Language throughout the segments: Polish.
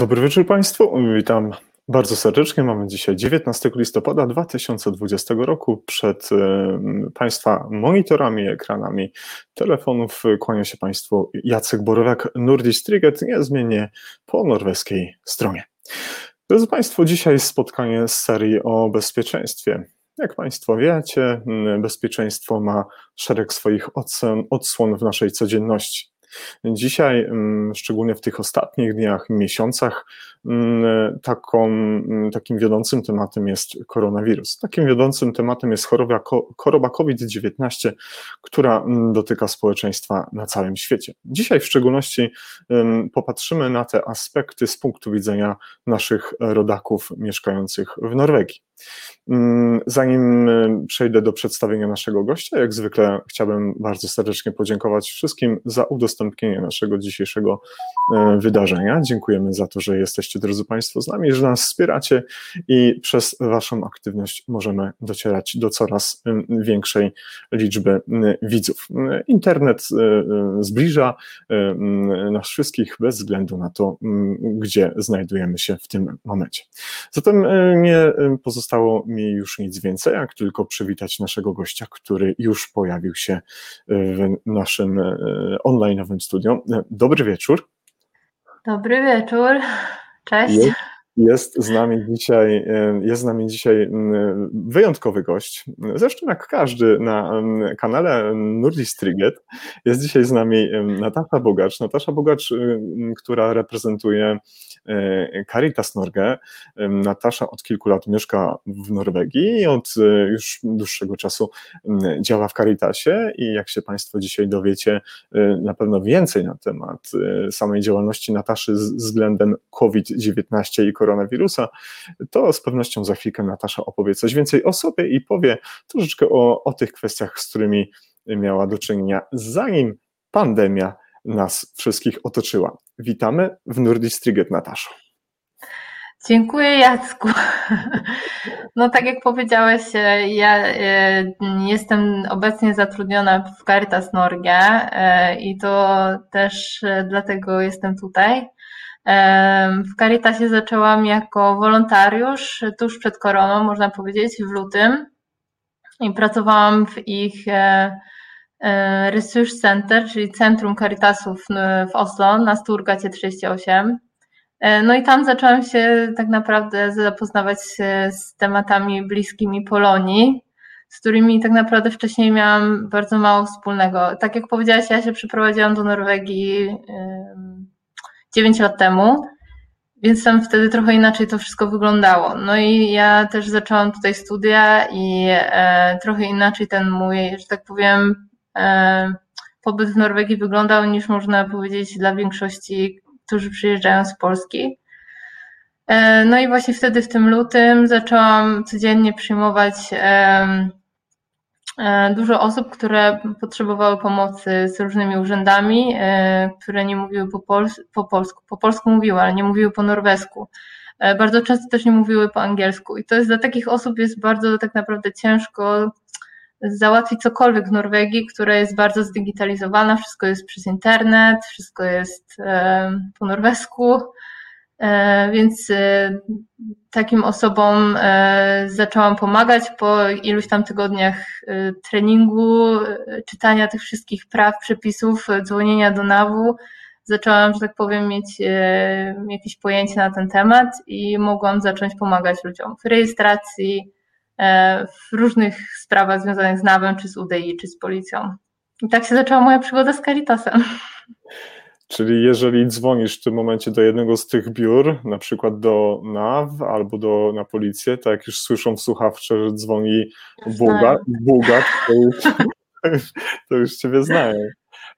Dobry wieczór Państwu. Witam bardzo serdecznie. Mamy dzisiaj 19 listopada 2020 roku. Przed Państwa monitorami, ekranami telefonów kłania się Państwu Jacek Borowiak, Nordic Triget, niezmiennie po norweskiej stronie. Drodzy Państwo, dzisiaj spotkanie z serii o bezpieczeństwie. Jak Państwo wiecie, bezpieczeństwo ma szereg swoich odsłon w naszej codzienności. Dzisiaj, mm, szczególnie w tych ostatnich dniach, miesiącach, taką, mm, takim wiodącym tematem jest koronawirus. Takim wiodącym tematem jest choroba, choroba COVID-19, która dotyka społeczeństwa na całym świecie. Dzisiaj w szczególności popatrzymy na te aspekty z punktu widzenia naszych rodaków mieszkających w Norwegii. Mm, zanim y, przejdę do przedstawienia naszego gościa, jak zwykle chciałbym bardzo serdecznie podziękować wszystkim za udostępnienie naszego dzisiejszego y, wydarzenia. Dziękujemy za to, że jesteście, drodzy Państwo, z nami, że nas wspieracie i przez Waszą aktywność możemy docierać do coraz y, większej liczby widzów. Internet zbliża nas wszystkich bez względu na to, gdzie znajdujemy się w tym momencie. Zatem nie pozostało mi już nic więcej, jak tylko przywitać naszego gościa, który już pojawił się w naszym online'owym studio. Dobry wieczór. Dobry wieczór. Cześć. Jest, jest z nami dzisiaj, jest z nami dzisiaj wyjątkowy gość. Zresztą jak każdy na kanale Nurdis Triget, jest dzisiaj z nami Natasza Bogacz. Natasza Bogacz, która reprezentuje Caritas Norge. Natasza od kilku lat mieszka w Norwegii i od e, już dłuższego czasu działa w Caritasie i jak się Państwo dzisiaj dowiecie e, na pewno więcej na temat samej działalności Nataszy względem COVID-19 i koronawirusa, to z pewnością za chwilkę Natasza opowie coś więcej o sobie i powie troszeczkę o, o tych kwestiach, z którymi miała do czynienia, zanim pandemia nas wszystkich otoczyła. Witamy w Nurdistriget, Nataszo. Dziękuję Jacku. No tak jak powiedziałeś, e, ja e, jestem obecnie zatrudniona w Caritas Norge e, i to też dlatego jestem tutaj. W Caritasie zaczęłam jako wolontariusz tuż przed koroną, można powiedzieć, w lutym i pracowałam w ich Research Center, czyli Centrum Caritasów w Oslo na Sturgacie 38. E, no i tam zaczęłam się tak naprawdę zapoznawać z tematami bliskimi Polonii, z którymi tak naprawdę wcześniej miałam bardzo mało wspólnego. Tak jak powiedziałaś, ja się przeprowadziłam do Norwegii 9 lat temu, więc tam wtedy trochę inaczej to wszystko wyglądało. No i ja też zaczęłam tutaj studia i e, trochę inaczej ten mój, że tak powiem, E, pobyt w Norwegii wyglądał niż można powiedzieć dla większości, którzy przyjeżdżają z Polski. E, no i właśnie wtedy w tym lutym zaczęłam codziennie przyjmować e, dużo osób, które potrzebowały pomocy z różnymi urzędami, które nie mówiły po, pols po polsku. Po polsku mówiły, ale nie mówiły po norwesku. Bardzo często też nie mówiły po angielsku. I to jest dla takich osób jest bardzo tak naprawdę ciężko załatwić cokolwiek w Norwegii, która jest bardzo zdigitalizowana, wszystko jest przez internet, wszystko jest e, po norwesku, e, więc e, takim osobom zaczęłam pomagać po iluś tam tygodniach treningu, czytania tych wszystkich praw, przepisów, dzwonienia do NAW. Zaczęłam, że tak powiem, mieć jakieś pojęcie na ten temat i mogłam zacząć pomagać ludziom w rejestracji, E, w różnych sprawach związanych z NAWem, czy z UDI, czy z policją. I tak się zaczęła moja przygoda z Caritasem. Czyli jeżeli dzwonisz w tym momencie do jednego z tych biur, na przykład do NAW albo do, na policję, to jak już słyszą w słuchawce, że dzwoni Bułgat, Bułgat to, już, to już Ciebie znają.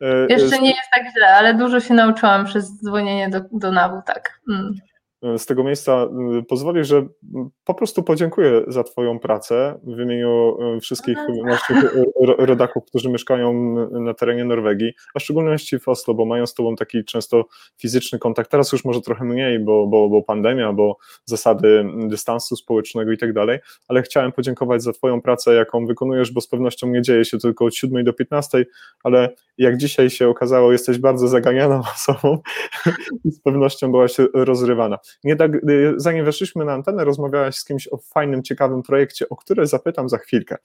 E, Jeszcze nie jest tak źle, ale dużo się nauczyłam przez dzwonienie do, do NAW, tak. Mm. Z tego miejsca pozwolisz, że po prostu podziękuję za Twoją pracę w imieniu wszystkich naszych rodaków, którzy mieszkają na terenie Norwegii, a w szczególności w Oslo, bo mają z Tobą taki często fizyczny kontakt. Teraz już może trochę mniej, bo, bo, bo pandemia, bo zasady dystansu społecznego i tak dalej, ale chciałem podziękować za Twoją pracę, jaką wykonujesz, bo z pewnością nie dzieje się tylko od 7 do 15, ale jak dzisiaj się okazało, jesteś bardzo zaganianą osobą i z pewnością byłaś rozrywana. Nie tak, y, zanim weszliśmy na antenę, rozmawiałaś z kimś o fajnym, ciekawym projekcie, o który zapytam za chwilkę,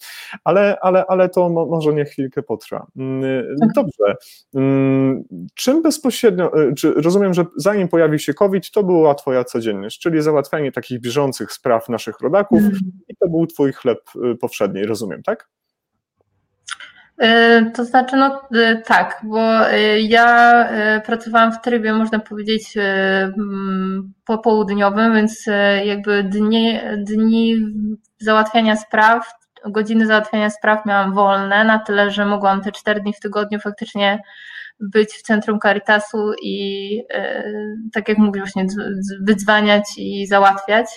ale, ale, ale to mo, może nie chwilkę potrwa. Mm, y, tak. Dobrze. Mm, czym bezpośrednio, y, czy rozumiem, że zanim pojawił się COVID, to była Twoja codzienność, czyli załatwianie takich bieżących spraw naszych rodaków mm. i to był Twój chleb powszedni, rozumiem, tak? E, to znaczy, no e, tak, bo e, ja pracowałam w trybie, można powiedzieć, popołudniowym, więc jakby dni, dni załatwiania spraw, godziny załatwiania spraw miałam wolne, na tyle, że mogłam te cztery dni w tygodniu faktycznie być w centrum Caritasu i tak jak mówię, właśnie wydzwaniać i załatwiać.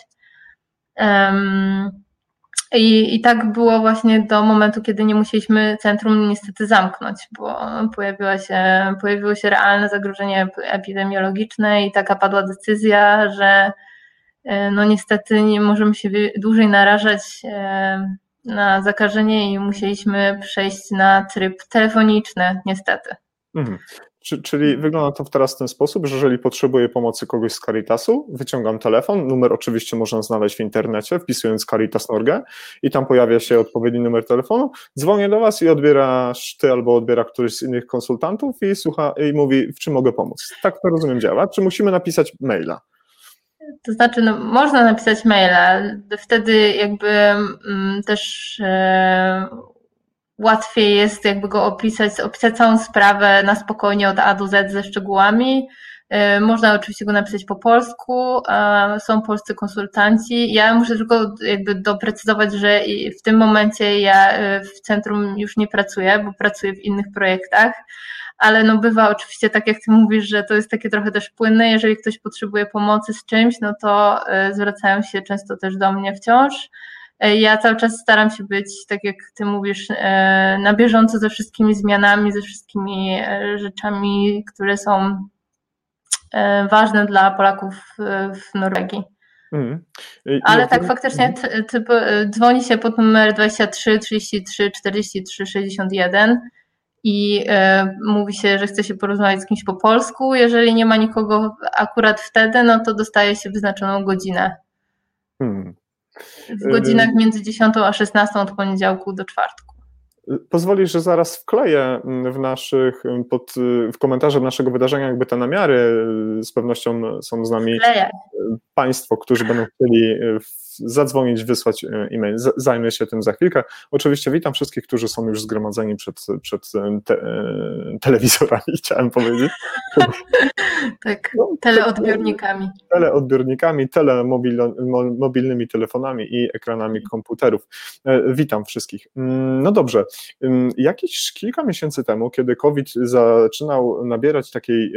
I, I tak było właśnie do momentu, kiedy nie musieliśmy centrum niestety zamknąć, bo pojawiła się, pojawiło się realne zagrożenie epidemiologiczne i taka padła decyzja, że e, no niestety nie możemy się dłużej narażać e, na zakażenie i musieliśmy przejść na tryb telefoniczny, niestety. Mhm. Czyli wygląda to teraz w ten sposób, że jeżeli potrzebuję pomocy kogoś z Caritasu, wyciągam telefon, numer oczywiście można znaleźć w internecie, wpisując Caritas Norge i tam pojawia się odpowiedni numer telefonu, dzwonię do Was i odbierasz Ty albo odbiera któryś z innych konsultantów i słucha i mówi, w czym mogę pomóc. Tak to rozumiem działa. Czy musimy napisać maila? To znaczy, no, można napisać maila, wtedy jakby mm, też e, łatwiej jest jakby go opisać, opisać całą sprawę na spokojnie od A do Z ze szczegółami. Y, można oczywiście go napisać po polsku, są polscy konsultanci. Ja muszę tylko jakby doprecyzować, że w tym momencie ja y, w centrum już nie pracuję, bo pracuję w innych projektach, ale no bywa oczywiście tak jak ty mówisz, że to jest takie trochę też płynne, jeżeli ktoś potrzebuje pomocy z czymś, no to y, zwracają się często też do mnie wciąż. E, ja cały czas staram się być, tak jak ty mówisz, e, na bieżąco ze wszystkimi zmianami, ze wszystkimi e, rzeczami, które są ważne dla Polaków w Norwegii. Mm. Ale tak, faktycznie ty, dzwoni się pod numer 23 33 43 61 i mówi się, że chce się porozmawiać z kimś po polsku. Jeżeli nie ma nikogo akurat wtedy, no to dostaje się wyznaczoną godzinę. Hmm. W godzinach między 10 a 16 od poniedziałku do czwartku. Pozwolisz, że zaraz wkleję w naszych, pod, w komentarze naszego wydarzenia jakby te namiary. Z pewnością są z nami Wkleję. Państwo, którzy będą chcieli zadzwonić, wysłać e, e-mail. Zajmę się tym za chwilkę. Oczywiście witam wszystkich, którzy są już zgromadzeni przed, przed e, te, e, telewizorami, chciałem powiedzieć. tak, no, teleodbiornikami. Teleodbiornikami, telemobilnymi telefonami i ekranami komputerów. Witam wszystkich. Mm, no dobrze, mm, jakieś kilka miesięcy temu, kiedy COVID zaczynał nabierać takiej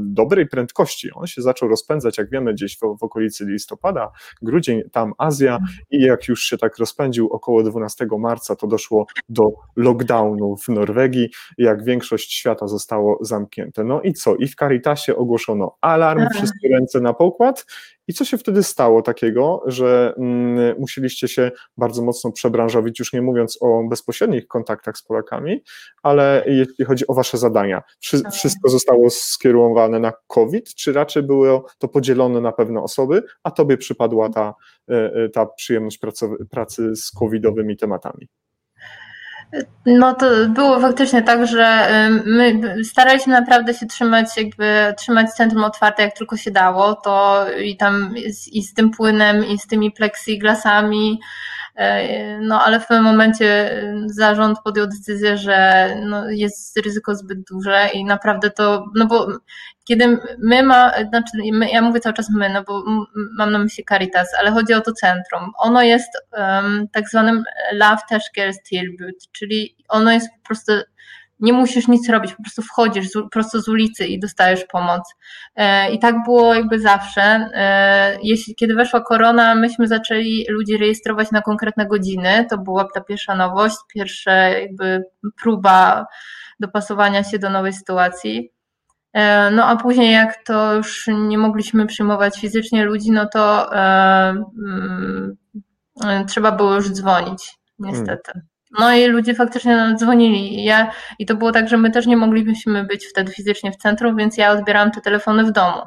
dobrej prędkości, on się zaczął rozpędzać, jak wiemy, gdzieś w, w okolicy listopada, grudzień, grudzień, tam Azja i jak już się tak rozpędził około 12 marca, to doszło do lockdownu w Norwegii, jak większość świata zostało zamknięte. No i co? I w Caritasie ogłoszono alarm, tak. wszystkie ręce na pokład i co się wtedy stało takiego, że mm, musieliście się bardzo mocno przebranżowić, już nie mówiąc o bezpośrednich kontaktach z Polakami, ale jeśli chodzi o wasze zadania, tak. wszystko zostało skierowane na COVID, czy raczej było to podzielone na pewne osoby, a tobie przypadła ta, e, e, ta przyjemność pracy, pracy z covidowymi tematami? No to było faktycznie tak, że my staraliśmy naprawdę się trzymać, jakby trzymać centrum otwarte jak tylko się dało, to i tam i z tym płynem, i z tymi plexiglasami, E, no ale w pewnym momencie zarząd podjął decyzję, że no, jest ryzyko zbyt duże i naprawdę to, no bo kiedy my ma, znaczy my, ja mówię cały czas my, no bo mam na myśli Caritas, ale chodzi o to centrum. Ono jest um, tak zwanym Love Tashker Tilbud, czyli ono jest po prostu nie musisz nic robić, po prostu wchodzisz z, prosto z ulicy i dostajesz pomoc. E, I tak było jakby zawsze. E, jeśli, kiedy weszła korona, myśmy zaczęli ludzi rejestrować na konkretne godziny. To była ta pierwsza nowość, pierwsza jakby próba dopasowania się do nowej sytuacji. E, no a później jak to już nie mogliśmy przyjmować fizycznie ludzi, no to e, mm, trzeba było już dzwonić, niestety. No i ludzie faktycznie nam dzwonili. Ja, I to było tak, że my też nie moglibyśmy być wtedy fizycznie w centrum, więc ja odbierałam te telefony w domu.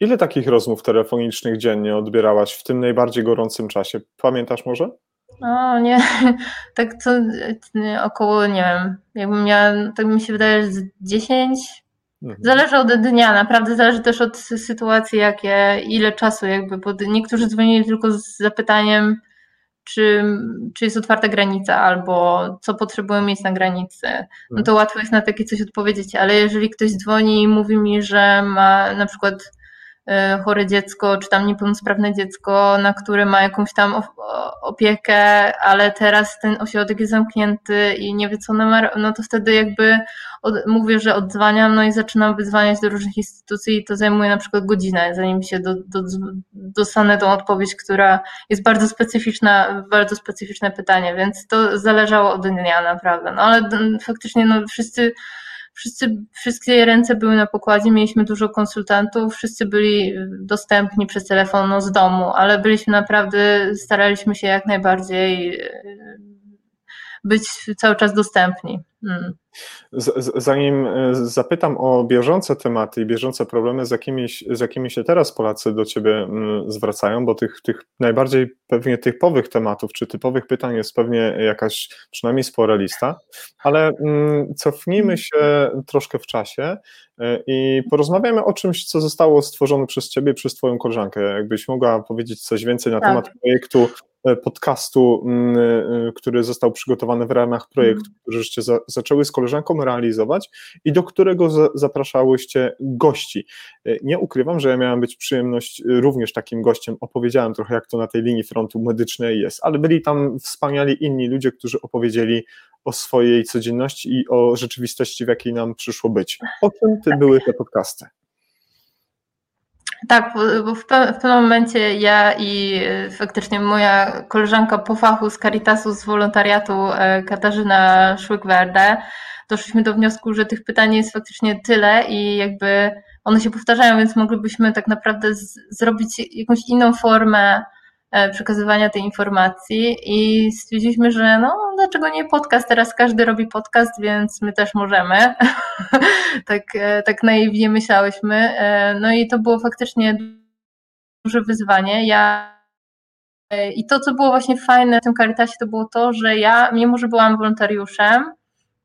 Ile takich rozmów telefonicznych dziennie odbierałaś w tym najbardziej gorącym czasie? Pamiętasz może? No nie, tak co około, nie wiem, jakbym miała, tak mi się wydaje, że z 10. Mhm. Zależy od dnia, naprawdę zależy też od sytuacji, jakie, ile czasu jakby, bo niektórzy dzwonili tylko z zapytaniem, czy, czy jest otwarta granica, albo co potrzebują mieć na granicy. No to mhm. łatwo jest na takie coś odpowiedzieć, ale jeżeli ktoś dzwoni i mówi mi, że ma na przykład chore dziecko, czy tam niepełnosprawne dziecko, na które ma jakąś tam opiekę, ale teraz ten ośrodek jest zamknięty i nie wie co numer, no to wtedy jakby od, mówię, że odzwaniam, no i zaczynam wyzwaniać do różnych instytucji i to zajmuje na przykład godzinę, zanim się do, do, dostanę tą odpowiedź, która jest bardzo specyficzna, bardzo specyficzne pytanie, więc to zależało od dnia naprawdę, no ale faktycznie no wszyscy wszyscy, wszystkie ręce były na pokładzie, mieliśmy dużo konsultantów, wszyscy byli dostępni przez telefon no, z domu, ale byliśmy naprawdę, staraliśmy się jak najbardziej być cały czas dostępni. Hmm. Zanim e, zapytam o bieżące tematy i bieżące problemy, z jakimi, z jakimi się teraz Polacy do Ciebie mm, zwracają, bo tych, tych najbardziej pewnie typowych tematów czy typowych pytań jest pewnie jakaś przynajmniej spora lista, ale mm, cofnijmy się troszkę w czasie e, i porozmawiamy o czymś, co zostało stworzone przez Ciebie, przez Twoją koleżankę. Jakbyś mogła powiedzieć coś więcej na tak. temat projektu podcastu, mm, e, który został przygotowany w ramach projektu, mm. który żeście za, zaczęły z koleżanką realizować i do którego za, zapraszałyście gości. E, nie ukrywam, że ja miałem być przyjemność również takim gościem. Opowiedziałem trochę, jak to na tej linii frontu medycznej jest, ale byli tam wspaniali inni ludzie, którzy opowiedzieli o swojej codzienności i o rzeczywistości, w jakiej nam przyszło być. O czym ty były te podcasty? Tak, bo w, pewnym momencie ja i e, faktycznie moja koleżanka po fachu z Caritasu, z wolontariatu e, Katarzyna Szłykwerde, doszliśmy do wniosku, że tych pytań jest faktycznie tyle i jakby one się powtarzają, więc moglibyśmy tak naprawdę z, zrobić jakąś inną formę przekazywania tej informacji i stwierdziliśmy, że no dlaczego nie podcast, teraz każdy robi podcast, więc my też możemy. tak, e, tak naiwnie myślałyśmy. E, no i to było faktycznie duże wyzwanie. Ja i to, co było właśnie fajne w tym Caritasie, to było to, że ja, mimo że byłam wolontariuszem,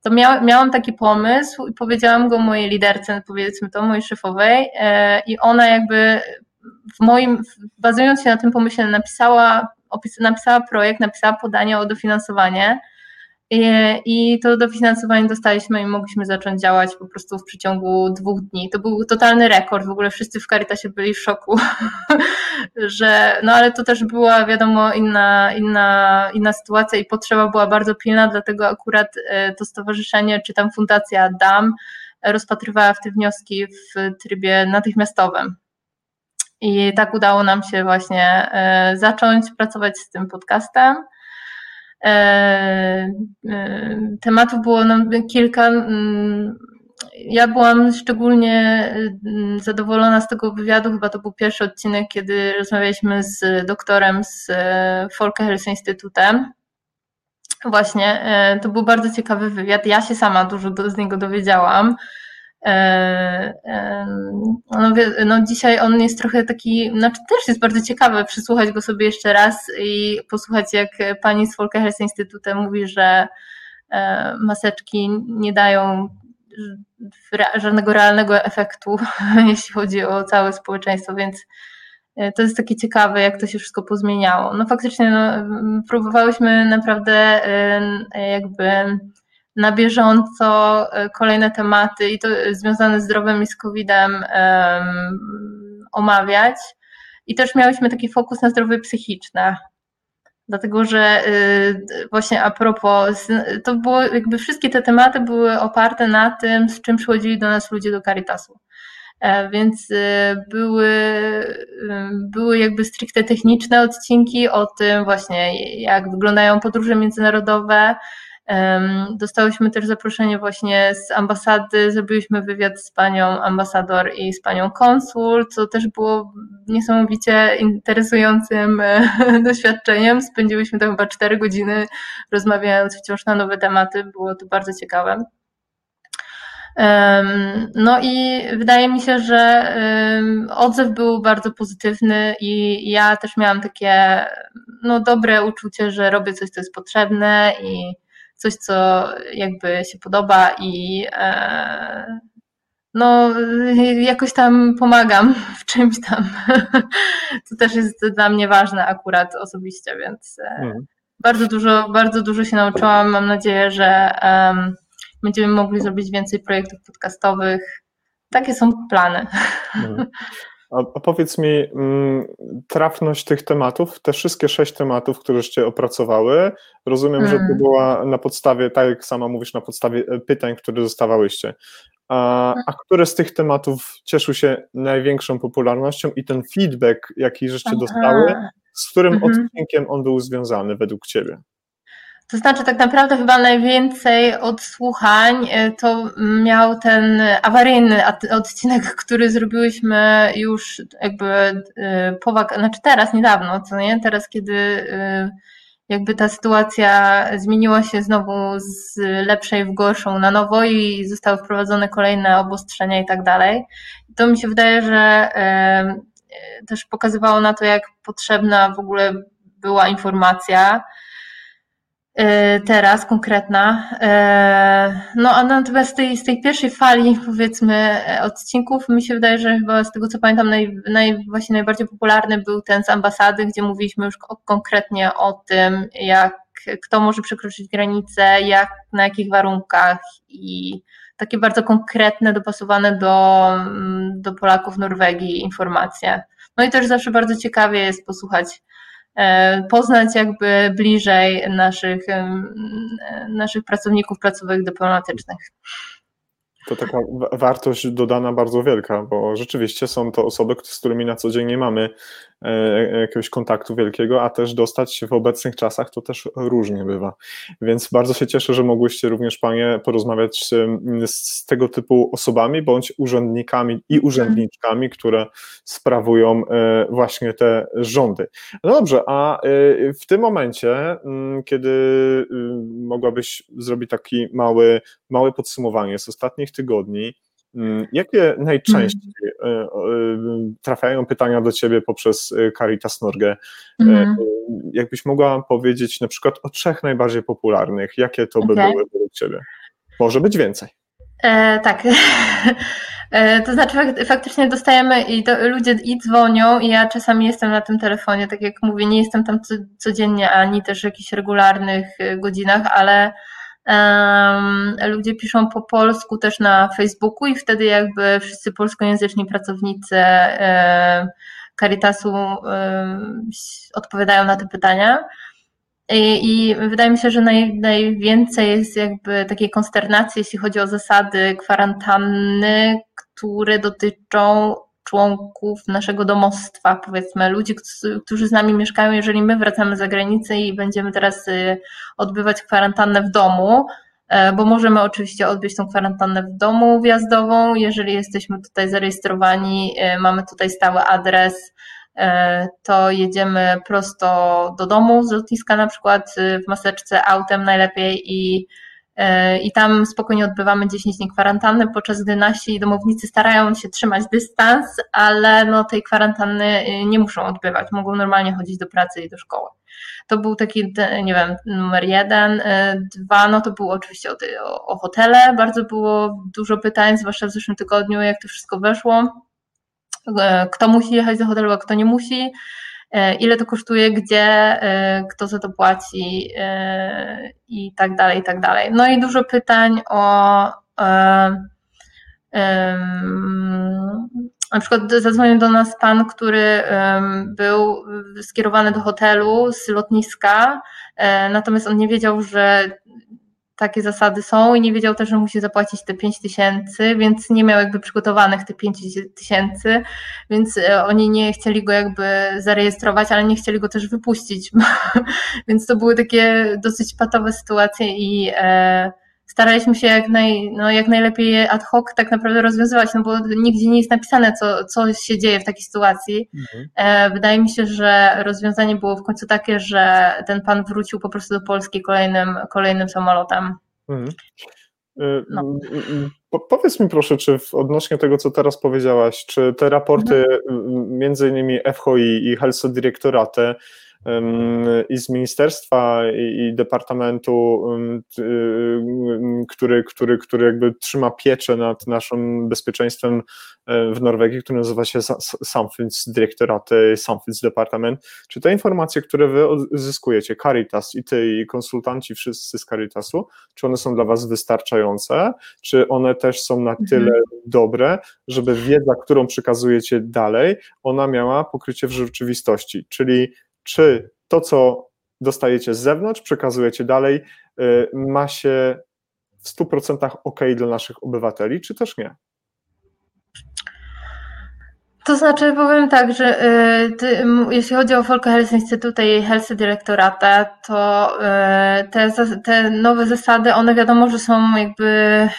to mia, miałam taki pomysł i powiedziałam go mojej liderce, powiedzmy to, mojej szefowej i ona jakby w moim, bazując się na tym pomyśle, napisała, opis, napisała projekt, napisała podanie o dofinansowanie i, to dofinansowanie dostaliśmy i mogliśmy zacząć działać po prostu w przeciągu dwóch dni. To był totalny rekord, w ogóle wszyscy w Caritasie byli w szoku, że, no ale to też była wiadomo inna, inna, inna sytuacja i potrzeba była bardzo pilna, dlatego akurat e, to stowarzyszenie, czy tam fundacja DAM rozpatrywała w te wnioski w trybie natychmiastowym. I tak udało nam się właśnie e, zacząć pracować z tym podcastem. E, e, tematów było nam kilka. Mm, ja byłam szczególnie mm, zadowolona z tego wywiadu. Chyba to był pierwszy odcinek, kiedy rozmawialiśmy z doktorem z Folkehelse Instytutem. Właśnie, to był bardzo ciekawy wywiad. Ja się sama dużo z niego dowiedziałam. E, e, no, no, dzisiaj on jest trochę taki, znaczy też jest bardzo ciekawe przysłuchać go sobie jeszcze raz i posłuchać jak pani z Folkehers Instytutem mówi, że e, maseczki nie dają żadnego realnego efektu, jeśli chodzi o całe społeczeństwo, więc to jest takie ciekawe, jak to się wszystko pozmieniało. No faktycznie no, próbowałyśmy naprawdę jakby na bieżąco e, kolejne tematy i to związane z zdrowiem i z COVID-em omawiać. I też miałyśmy taki fokus na zdrowie psychiczne. Dlatego, że właśnie a propos, to było jakby wszystkie te tematy były oparte na tym, z czym przychodzili do nas ludzie do Caritasu. E, więc e, były, e, były jakby stricte techniczne odcinki o tym właśnie, jak wyglądają podróże międzynarodowe. Dostałyśmy też zaproszenie właśnie z ambasady, zrobiliśmy wywiad z panią ambasador i z panią konsul, co też było niesamowicie interesującym doświadczeniem. Spędziłyśmy tam chyba cztery godziny rozmawiając wciąż na nowe tematy, było to bardzo ciekawe. No i wydaje mi się, że odzew był bardzo pozytywny i ja też miałam takie no, dobre uczucie, że robię coś, co jest potrzebne i coś, co jakby się podoba i e, no jakoś tam pomagam w czymś tam. To też jest dla mnie ważne akurat osobiście, więc mm. bardzo dużo, bardzo dużo się nauczyłam. Mam nadzieję, że um, będziemy mogli zrobić więcej projektów podcastowych. Takie są plany. Mhm. A, powiedz mi, mm, trafność tych tematów, te wszystkie sześć tematów, któreście opracowały, rozumiem, hmm. że to mm. była na podstawie, tak jak sama mówisz, na podstawie e, pytań, które dostawałyście. A, a mm. które z tych tematów cieszył się największą popularnością i ten feedback, jaki żeście dostały, z którym mhm. odcinkiem on był związany według Ciebie? To znaczy, tak naprawdę chyba najwięcej odsłuchań e, to miał ten awaryjny odcinek, który zrobiłyśmy już jakby e, po znaczy teraz, niedawno, co nie? Teraz, kiedy e, jakby ta sytuacja zmieniła się znowu z lepszej w gorszą na nowo i zostały wprowadzone kolejne obostrzenia i tak dalej. To mi się wydaje, że też pokazywało na to, jak potrzebna w ogóle była informacja, teraz konkretna. E, no a natomiast z tej, z tej pierwszej fali, powiedzmy, odcinków, mi się wydaje, że chyba z tego co pamiętam, naj, naj, właśnie najbardziej popularny był ten z ambasady, gdzie mówiliśmy już konkretnie o tym, jak kto może przekroczyć granicę, jak, na jakich warunkach i takie bardzo konkretne, dopasowane do, do Polaków Norwegii informacje. No i też zawsze bardzo ciekawie jest posłuchać E, poznać jakby bliżej naszych, naszych pracowników placówek dyplomatycznych. To taka wartość dodana bardzo wielka, bo rzeczywiście są to osoby, z którymi na co dzień nie mamy e, e, jakiegoś kontaktu wielkiego, a też dostać się w obecnych czasach to też różnie bywa. Więc bardzo się cieszę, że mogłyście również Panie porozmawiać z tego typu osobami, bądź urzędnikami i urzędniczkami, które sprawują e, właśnie te rządy. No dobrze, a w tym momencie, kiedy mogłabyś zrobić taki mały, małe podsumowanie z ostatnich tygodni, mm, jakie najczęściej mm. e, e, trafiają pytania do Ciebie poprzez e, Caritas Norge? Mm. Jakbyś mogła powiedzieć na przykład o trzech najbardziej popularnych, jakie to by okay. były według Ciebie? Może być więcej. E, tak. To znaczy faktycznie dostajemy i to ludzie i dzwonią i ja czasami jestem na tym telefonie, tak jak mówię, nie jestem tam codziennie ani też w jakichś regularnych godzinach, ale Ludzie piszą po polsku też na Facebooku i wtedy jakby wszyscy polskojęzyczni pracownicy Caritasu odpowiadają na te pytania. I, wydaje mi się, że naj, najwięcej jest jakby takiej konsternacji, jeśli chodzi o zasady kwarantanny, które dotyczą członków naszego domostwa, powiedzmy, ludzi, którzy z nami mieszkają, jeżeli my wracamy za granicę i będziemy teraz y, odbywać kwarantannę w domu, e, bo możemy oczywiście odbyć tą kwarantannę w domu wjazdową, jeżeli jesteśmy tutaj zarejestrowani, e, mamy tutaj stały adres, e, to jedziemy prosto do domu z lotniska na przykład w maseczce autem najlepiej i i tam spokojnie odbywamy 10 dni kwarantanny, podczas gdy nasi domownicy starają się trzymać dystans, ale no tej kwarantanny y, nie muszą odbywać, mogą normalnie chodzić do pracy i do szkoły. To był taki, nie wiem, numer jeden. E, dwa, no to było oczywiście o, o, o hotele, bardzo było dużo pytań, zwłaszcza w zeszłym tygodniu, jak to wszystko weszło. E, kto musi jechać do hotelu, a kto nie musi. E, ile to kosztuje, gdzie, e, kto za to płaci e, i tak dalej, i tak dalej. No i dużo pytań o na przykład zadzwonił do nas pan, który był skierowany do hotelu z lotniska, natomiast on nie wiedział, że takie zasady są i nie wiedział też, że musi zapłacić te 5 tysięcy, więc nie miał jakby przygotowanych te 5 tysięcy, więc e, oni nie chcieli go jakby zarejestrować, ale nie chcieli go też wypuścić, więc to były takie dosyć patowe sytuacje i e, staraliśmy się jak, naj, no jak najlepiej ad hoc tak naprawdę rozwiązywać, no bo nigdzie nie jest napisane, co, co się dzieje w takiej sytuacji. Mhm. E, wydaje mi się, że rozwiązanie było w końcu takie, że ten pan wrócił po prostu do Polski kolejnym, kolejnym samolotem. Mhm. E, no. Po, powiedz mi proszę, czy w, odnośnie tego, co teraz powiedziałaś, czy te raporty mhm. między innymi FHI i Helso Dyrektoraty i z ministerstwa i departamentu, który, który, który jakby trzyma pieczę nad naszym bezpieczeństwem e, w Norwegii, który nazywa się Samfunnsdirektoraty, Samfunnsdepartament. Czy te informacje, które wy uzyskujecie, Caritas i ty i konsultanci wszyscy z Caritasu, czy one są dla was wystarczające? Czy one też są na mhm. tyle dobre, żeby wiedza, którą przekazujecie dalej, ona miała pokrycie w rzeczywistości? Czyli czy to, co dostajecie z zewnątrz, przekazujecie dalej, y, ma się w 100% ok dla naszych obywateli, czy też nie? To znaczy, powiem tak, że y, ty, jeśli chodzi o Health Institute i Health Directorate, to y, te, te nowe zasady, one wiadomo, że są jakby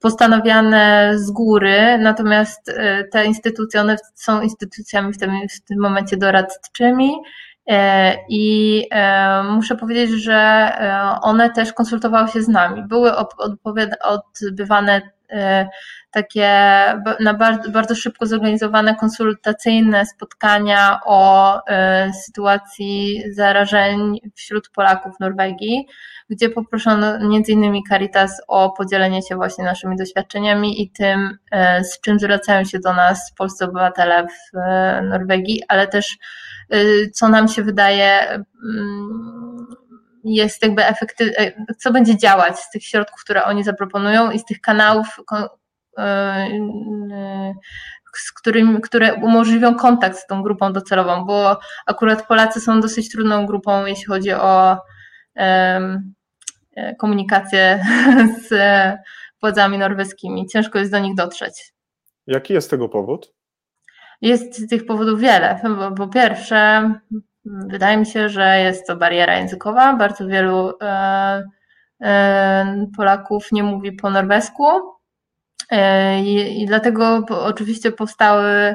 postanowione z góry, natomiast e, te instytucje, one są instytucjami w tym, w tym momencie doradczymi e, i e, muszę powiedzieć, że one też konsultowały się z nami. Były odbywane takie na bardzo, bardzo szybko zorganizowane konsultacyjne spotkania o sytuacji zarażeń wśród Polaków w Norwegii gdzie poproszono innymi Caritas o podzielenie się właśnie naszymi doświadczeniami i tym, e, z czym zwracają się do nas polscy obywatele w Norwegii, ale też co nam się wydaje mm, jest jakby efektywne, co będzie działać z tych środków, które oni zaproponują i z tych kanałów, z którymi, które umożliwią kontakt z tą grupą docelową, bo akurat Polacy są dosyć trudną grupą, jeśli chodzi o komunikację z władzami norweskimi. Ciężko jest do nich dotrzeć. Jaki jest tego powód? Jest tych powodów wiele. Po pierwsze, wydaje mi się, że jest to bariera językowa. Bardzo wielu e, e, Polaków nie mówi po norwesku e, i dlatego oczywiście powstały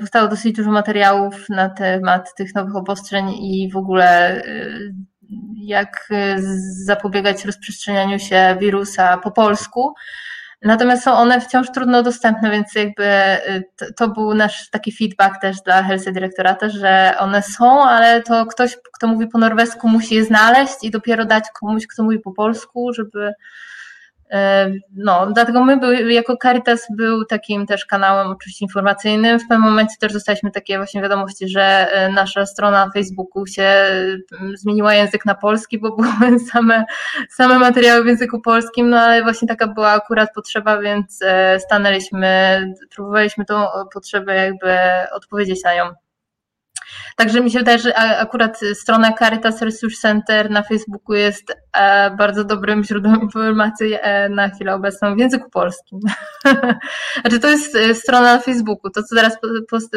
powstało dosyć dużo materiałów na temat tych nowych obostrzeń i w ogóle jak zapobiegać rozprzestrzenianiu się wirusa po polsku. Natomiast są one wciąż trudno dostępne, więc jakby e, to, był nasz taki feedback też dla Helse Dyrektorata, że one są, ale to ktoś, kto mówi po norwesku musi je znaleźć i dopiero dać komuś, kto mówi po polsku, żeby no, dlatego my były, jako Caritas był takim też kanałem oczywiście informacyjnym. W pewnym momencie też dostaliśmy takie właśnie wiadomości, że e, nasza strona na Facebooku się zmieniła język na polski, bo były same, same materiały w języku polskim, no ale właśnie taka była akurat potrzeba, więc e, stanęliśmy, próbowaliśmy tą potrzebę jakby odpowiedzieć na nią. Także mi się wydaje, że akurat strona Caritas Resource Center na Facebooku jest e, bardzo dobrym źródłem informacji e, na chwilę obecną w języku polskim. Znaczy to jest e, strona na Facebooku. To, co teraz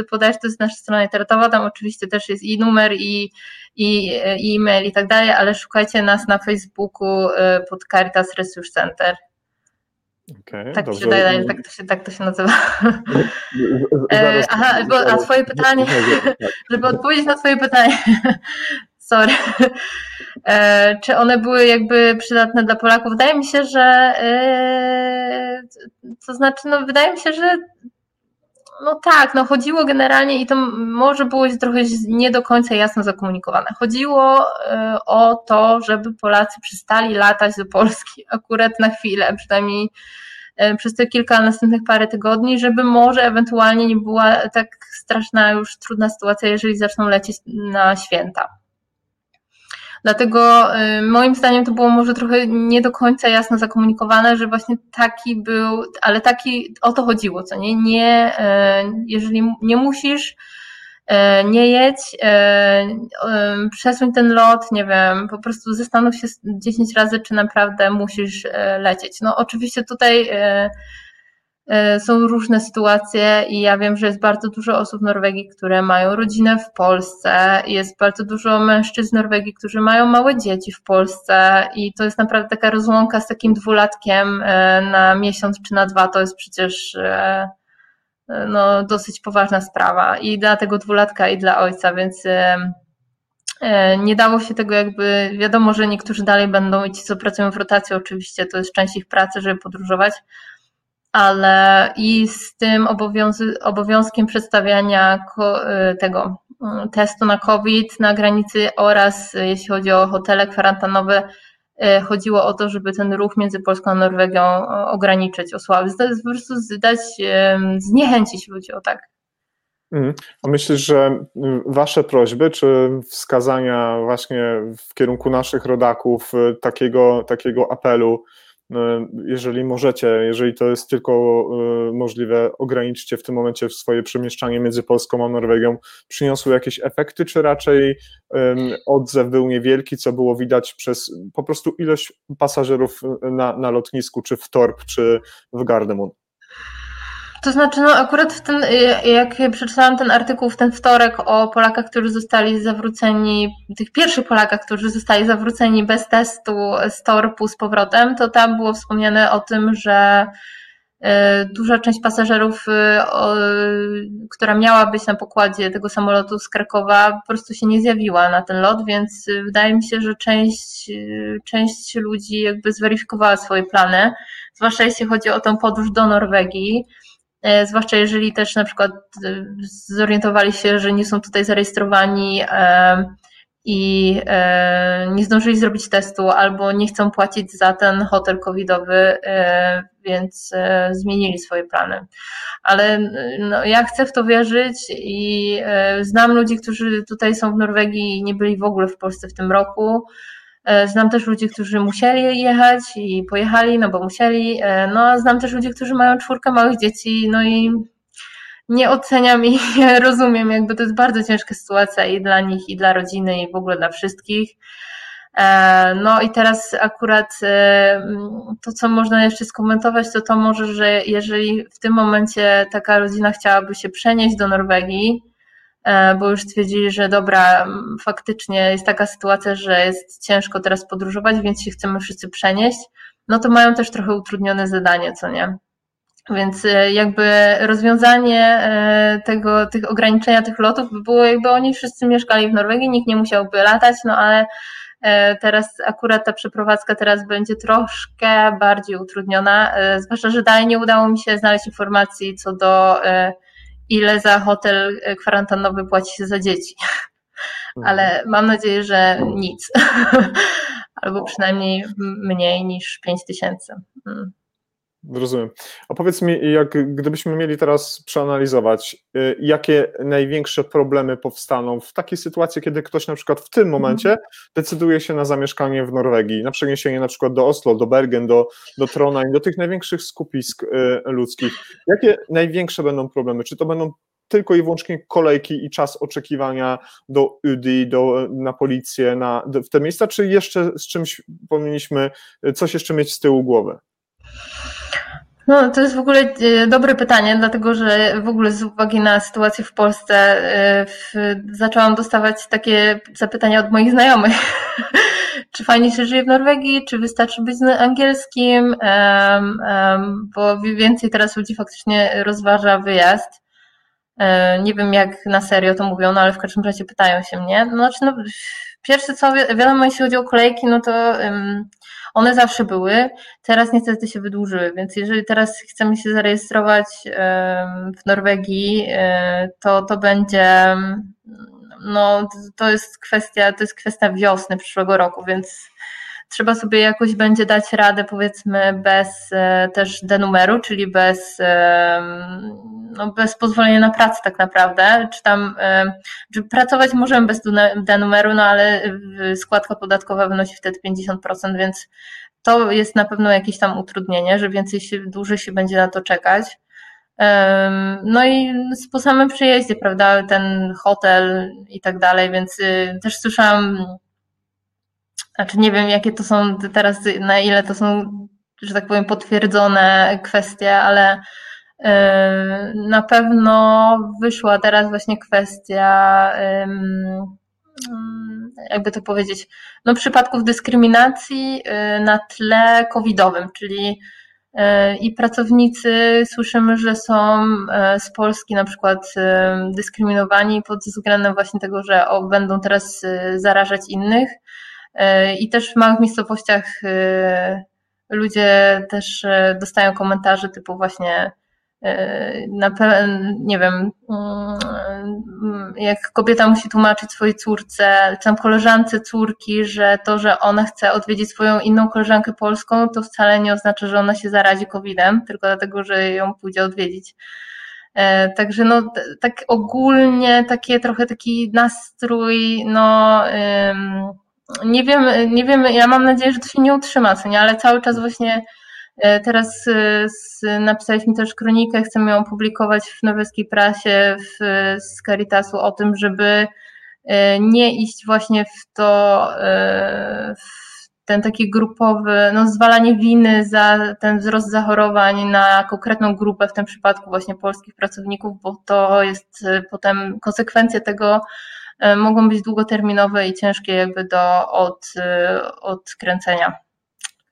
podajesz, to jest nasza strona internetowa. Tam oczywiście też jest i numer, i, i, i e-mail i tak dalej, ale szukajcie nas na Facebooku pod Caritas Resource Center. Okay, tak, się wydaje, tak, to się, tak to się nazywa. E, aha, bo, a twoje pytanie, żeby odpowiedzieć na twoje pytanie, sorry, e, czy one były jakby przydatne dla Polaków? Wydaje mi się, że e, to znaczy, no wydaje mi się, że no tak, no chodziło generalnie i to może było trochę nie do końca jasno zakomunikowane. Chodziło o to, żeby Polacy przestali latać do Polski akurat na chwilę, przynajmniej E, przez te kilka następnych parę tygodni, żeby może ewentualnie nie była tak straszna już trudna sytuacja, jeżeli zaczną lecieć na święta. Dlatego moim zdaniem to było może trochę nie do końca jasno zakomunikowane, że właśnie taki był, ale taki o to chodziło, co nie? Nie, jeżeli nie musisz, nie jedź, przesuń ten lot, nie wiem, po prostu zastanów się 10 razy, czy naprawdę musisz lecieć. No oczywiście tutaj E, są różne sytuacje i ja wiem, że jest bardzo dużo osób w Norwegii, które mają rodzinę w Polsce. Jest bardzo dużo mężczyzn w Norwegii, którzy mają małe dzieci w Polsce i to jest naprawdę taka rozłąka z takim dwulatkiem e, na miesiąc czy na dwa. To jest przecież e, no, dosyć poważna sprawa i dla tego dwulatka i dla ojca, więc nie dało się tego jakby, wiadomo, że niektórzy dalej będą i ci, co pracują w rotacji, oczywiście to jest część ich pracy, żeby podróżować, ale i z tym obowiązkiem przedstawiania y, tego y, testu na COVID na granicy oraz y, jeśli chodzi o hotele kwarantannowe, chodziło o to, żeby ten ruch między Polską a Norwegią ograniczyć, osłabić, po prostu zdać, zniechęcić ludzi, o tak. Mhm. A myślisz, że Wasze prośby, czy wskazania właśnie w kierunku naszych rodaków takiego, takiego apelu, jeżeli możecie, jeżeli to jest tylko e, możliwe, ograniczcie w tym momencie swoje przemieszczanie między Polską a Norwegią. Przyniosły jakieś efekty, czy raczej odzew był niewielki, co było widać przez po prostu ilość pasażerów na, na lotnisku, czy w Torp, czy w Gardermoen? To znaczy, no akurat w ten, jak przeczytałam ten artykuł w ten wtorek o Polakach, którzy zostali zawróceni, tych pierwszych Polakach, którzy zostali zawróceni bez testu z torpu z powrotem, to tam było wspomniane o tym, że y, duża część pasażerów, y, która miała być na pokładzie tego samolotu z Krakowa, po prostu się nie zjawiła na ten lot, więc wydaje mi się, że część, y, część ludzi jakby zweryfikowała swoje plany, zwłaszcza jeśli chodzi o tę podróż do Norwegii zwłaszcza jeżeli też na przykład e, zorientowali się, że nie są tutaj zarejestrowani e, i nie zdążyli zrobić testu albo nie chcą płacić za ten hotel covidowy, więc zmienili swoje plany. Ale no, ja chcę w to wierzyć i znam ludzi, którzy tutaj są w Norwegii i nie byli w ogóle w Polsce w tym roku E, znam też ludzi, którzy musieli jechać i pojechali, no bo musieli. E, no a znam też ludzi, którzy mają czwórkę małych dzieci, no i nie oceniam i rozumiem, jakby to jest bardzo ciężka sytuacja i dla nich, i dla rodziny, i w ogóle dla wszystkich. E, no i teraz akurat to, co można jeszcze skomentować, to to może, że jeżeli w tym momencie taka rodzina chciałaby się przenieść do Norwegii, E, bo już stwierdzili, że dobra, faktycznie jest taka sytuacja, że jest ciężko teraz podróżować, więc się chcemy wszyscy przenieść, no to mają też trochę utrudnione zadanie, co nie? Więc e, jakby rozwiązanie e, tego, tych ograniczenia tych lotów by było, jakby oni wszyscy mieszkali w Norwegii, nikt nie musiałby latać, no ale teraz akurat ta przeprowadzka teraz będzie troszkę bardziej utrudniona, zwłaszcza, że dalej nie udało mi się znaleźć informacji co do ile za hotel kwarantannowy płaci się za dzieci. Mhm. Ale mam nadzieję, że nic. Albo przynajmniej mniej niż 5 tysięcy. Rozumiem. A powiedz mi, jak gdybyśmy mieli teraz przeanalizować, y, jakie największe problemy powstaną w takiej sytuacji, kiedy ktoś na przykład w tym momencie mhm. decyduje się na zamieszkanie w Norwegii, na przeniesienie na przykład do Oslo, do Bergen, do, do Trondheim, do tych największych skupisk y, ludzkich. Jakie największe będą problemy? Czy to będą tylko i wyłącznie kolejki i czas oczekiwania do UDI, do, na policję, na, w te miejsca, czy jeszcze z czymś powinniśmy coś jeszcze mieć z tyłu głowy? No, to jest w ogóle e, dobre pytanie, dlatego że w ogóle z uwagi na sytuację w Polsce e, w, zaczęłam dostawać takie zapytania od moich znajomych. czy fajnie się żyje w Norwegii, czy wystarczy być angielskim, um, um, bo więcej teraz ludzi faktycznie rozważa wyjazd. E, nie wiem, jak na serio to mówią, no ale w każdym razie pytają się mnie. No, znaczy, no, pierwsze co, wiadomo, jeśli chodzi o kolejki, no to um, one zawsze były, teraz niestety się wydłużyły, więc jeżeli teraz chcemy się zarejestrować w Norwegii, e, to to będzie, no to jest kwestia, to jest kwestia wiosny przyszłego roku, więc trzeba sobie jakoś będzie dać radę, powiedzmy, bez e, też denumeru, czyli bez, no, bez pozwolenia na pracę tak naprawdę, czy tam, czy pracować możemy bez denumeru, no ale składka podatkowa wynosi wtedy 50%, więc to jest na pewno jakieś tam utrudnienie, że więcej się, dłużej się będzie na to czekać. No i po samym przyjeździe, prawda, ten hotel i tak dalej, więc y, też słyszałam, znaczy nie wiem jakie to są teraz, na ile to są, że tak powiem, potwierdzone kwestie, ale y, na pewno wyszła teraz właśnie kwestia, jakby to powiedzieć, no przypadków dyskryminacji y, na tle covidowym, czyli i pracownicy słyszymy, że są z Polski na przykład dyskryminowani pod względem właśnie tego, że będą teraz zarażać innych. I też w małych miejscowościach ludzie też dostają komentarze typu właśnie E, na nie wiem, mm, jak kobieta musi tłumaczyć swojej córce, czy tam koleżance córki, że to, że ona chce odwiedzić swoją inną koleżankę polską, to wcale nie oznacza, że ona się zarazi COVID-em, tylko dlatego, że ją pójdzie odwiedzić. E, także no, tak ogólnie takie trochę taki nastrój, no nie wiem, nie wiem, ja mam nadzieję, że to się nie utrzyma, co nie, ale cały czas właśnie E, teraz e, napisaliśmy też kronikę, chcemy ją publikować w norweskiej prasie w, z Caritasu o tym, żeby e, nie iść właśnie w to, w ten taki grupowy, no zwalanie winy za ten wzrost zachorowań na konkretną grupę, w tym przypadku właśnie polskich pracowników, bo to jest potem konsekwencje tego mogą być długoterminowe i ciężkie jakby do od, odkręcenia.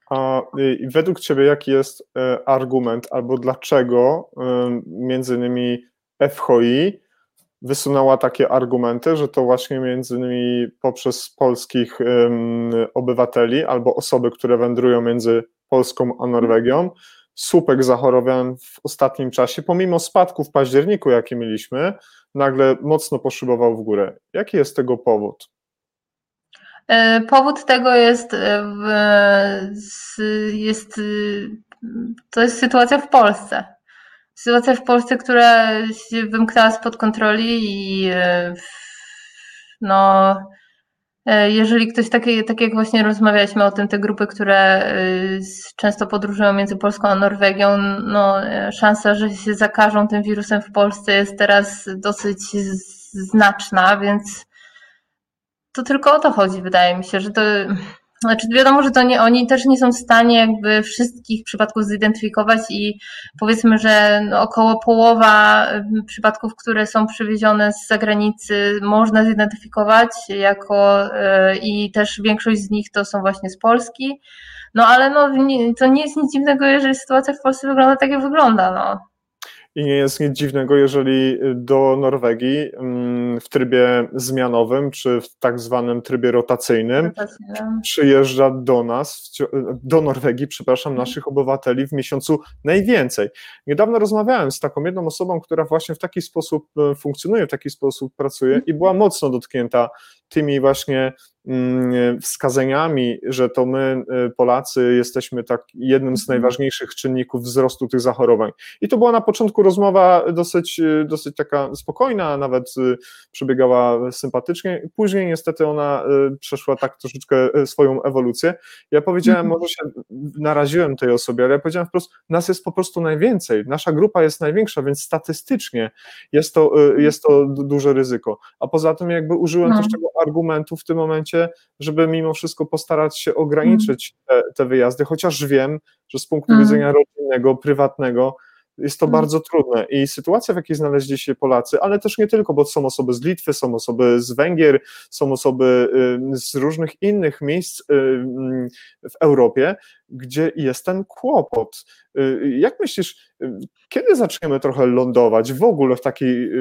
A według Ciebie jaki jest e, argument albo dlaczego e, między innymi FHI wysunęła takie argumenty, że to właśnie między innymi poprzez polskich obywateli albo osoby, które wędrują między Polską a Norwegią, słupek zachorowań w ostatnim czasie, pomimo spadku w październiku, jaki mieliśmy, nagle mocno poszybował w górę. Jaki jest tego powód? E, powód tego jest, e, jest, to jest sytuacja w Polsce. Sytuacja w Polsce, która się wymknęła spod kontroli i e, no, jeżeli ktoś, tak, tak jak właśnie rozmawialiśmy o tym, te grupy, które często podróżują między Polską a Norwegią, no, szansa, że się zakażą tym wirusem w Polsce jest teraz dosyć znaczna, więc to tylko o to chodzi, wydaje mi się, że to. Znaczy wiadomo, że to nie, oni też nie są w stanie jakby wszystkich przypadków zidentyfikować i powiedzmy, że no około połowa przypadków, które są przywiezione z zagranicy można zidentyfikować jako yy, i też większość z nich to są właśnie z Polski. No ale no, to nie jest nic dziwnego, jeżeli sytuacja w Polsce wygląda tak, jak wygląda. No. I nie jest nic dziwnego, jeżeli do Norwegii mm, w trybie zmianowym, czy w tak zwanym trybie rotacyjnym, przyjeżdża do nas, do Norwegii, przepraszam, mhm. naszych obywateli w miesiącu najwięcej. Niedawno rozmawiałem z taką jedną osobą, która właśnie w taki sposób e, funkcjonuje, w taki sposób pracuje i była mocno dotknięta tymi właśnie Mm, wskazaniami, że to my, y, Polacy, jesteśmy tak jednym z mhm. najważniejszych czynników wzrostu tych zachorowań. I to była na początku rozmowa dosyć, y, dosyć taka spokojna, nawet przebiegała sympatycznie. Później niestety ona przeszła tak troszeczkę swoją ewolucję. Ja powiedziałem, mhm. może się naraziłem tej osobie, ale ja powiedziałem wprost, nas jest po prostu najwięcej, nasza grupa jest największa, więc statystycznie jest to, jest to duże ryzyko. A poza tym jakby użyłem no. też tego argumentu w tym momencie, żeby mimo wszystko postarać się ograniczyć te, te wyjazdy, chociaż wiem, że z punktu mm. widzenia rodzinnego, prywatnego, jest to mm. bardzo trudne i sytuacja, w jakiej znaleźli się Polacy, ale też nie tylko, bo są osoby z Litwy, są osoby z Węgier, są osoby y, z różnych innych miejsc y, mm, w Europie, gdzie jest ten kłopot. Y, jak myślisz, kiedy zaczniemy trochę lądować w ogóle w takiej,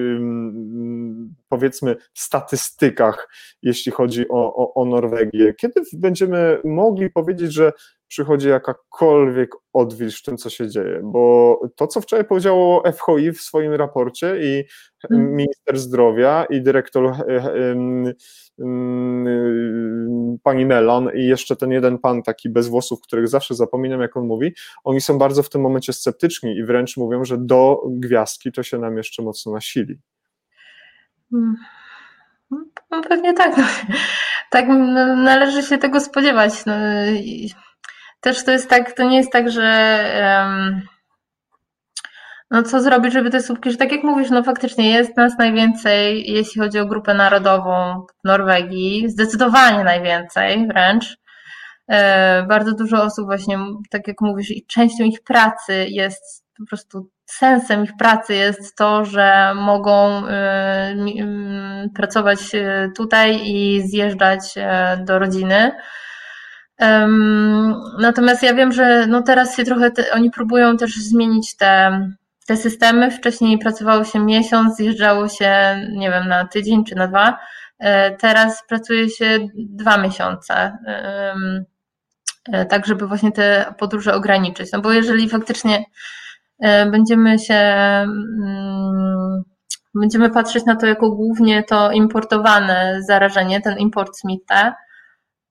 powiedzmy, statystykach, jeśli chodzi o, o, o Norwegię? Kiedy będziemy mogli powiedzieć, że przychodzi jakakolwiek odwilż w tym, co się dzieje, bo to, co wczoraj powiedziało FHI w swoim raporcie i. minister zdrowia i dyrektor pani Melon i jeszcze ten jeden pan taki bez włosów, których zawsze zapominam, jak on mówi, oni są bardzo w tym momencie sceptyczni i wręcz mówią, że do gwiazdki to się nam jeszcze mocno nasili. Hmm. No pewnie tak. No. Tak należy się tego spodziewać. No, też to jest tak, to nie jest tak, że no co zrobić, żeby te słupki, że tak jak mówisz, no faktycznie jest nas najwięcej, jeśli chodzi o grupę narodową w Norwegii, zdecydowanie najwięcej wręcz. E, bardzo dużo osób właśnie, tak jak mówisz, i częścią ich pracy jest po prostu sensem ich pracy jest to, że mogą y, pracować y, tutaj i zjeżdżać do rodziny. Natomiast ja wiem, że no teraz się trochę te, oni próbują też zmienić te, te systemy. Wcześniej pracowało się miesiąc, zjeżdżało się, nie wiem, na tydzień czy na dwa. E, teraz pracuje się dwa miesiące. E, tak, żeby właśnie te podróże ograniczyć. No bo jeżeli faktycznie E, będziemy się mm, będziemy patrzeć na to jako głównie to importowane zarażenie, ten import Smitha,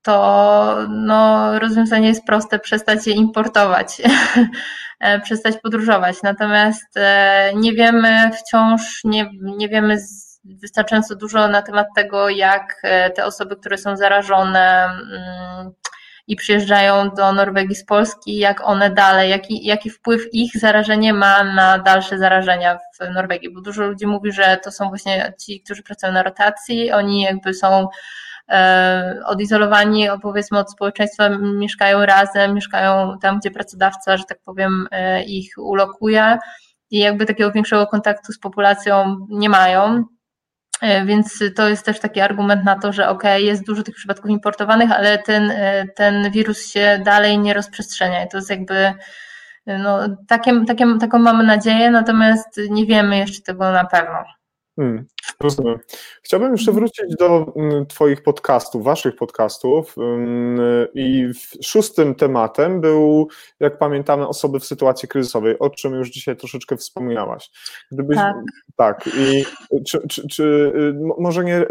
to no, rozwiązanie jest proste, przestać je importować, przestać podróżować. Natomiast e, nie wiemy wciąż, nie, nie wiemy wystarczająco dużo na temat tego, jak te osoby, które są zarażone, mm, i przyjeżdżają do Norwegii z Polski, jak one dalej, jaki, jaki wpływ ich zarażenie ma na dalsze zarażenia w Norwegii, bo dużo ludzi mówi, że to są właśnie ci, którzy pracują na rotacji, oni jakby są e, odizolowani, powiedzmy, od społeczeństwa, mieszkają razem, mieszkają tam, gdzie pracodawca, że tak powiem, e, ich ulokuje i jakby takiego większego kontaktu z populacją nie mają. E, więc to jest też taki argument na to, że ok, jest dużo tych przypadków importowanych, ale ten, e, ten wirus się dalej nie rozprzestrzenia. I to jest jakby no, takie, takie, taką mamy nadzieję, natomiast nie wiemy jeszcze tego na pewno. Hmm, rozumiem. Chciałbym jeszcze wrócić do mm, Twoich podcastów, Waszych podcastów. Mm, I szóstym tematem był, jak pamiętamy, osoby w sytuacji kryzysowej, o czym już dzisiaj troszeczkę wspomniałaś. Gdybyś, tak. tak. I czy, czy, czy y, może nie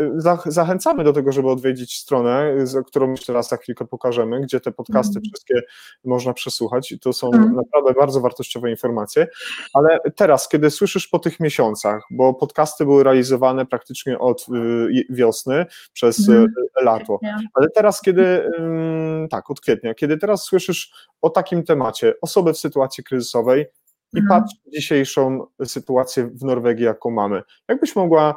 zachęcamy do tego, żeby odwiedzić stronę, którą myślę raz za chwilkę pokażemy, gdzie te podcasty mm. wszystkie można przesłuchać. I to są mm. naprawdę bardzo wartościowe informacje. Ale teraz, kiedy słyszysz po tych miesiącach, bo podcasty były realizowane praktycznie od y, wiosny przez mm. lato. Ale teraz, kiedy tak, od kwietnia, kiedy teraz słyszysz o takim temacie, osoby w sytuacji kryzysowej i mm. patrz dzisiejszą sytuację w Norwegii, jaką mamy. Jakbyś mogła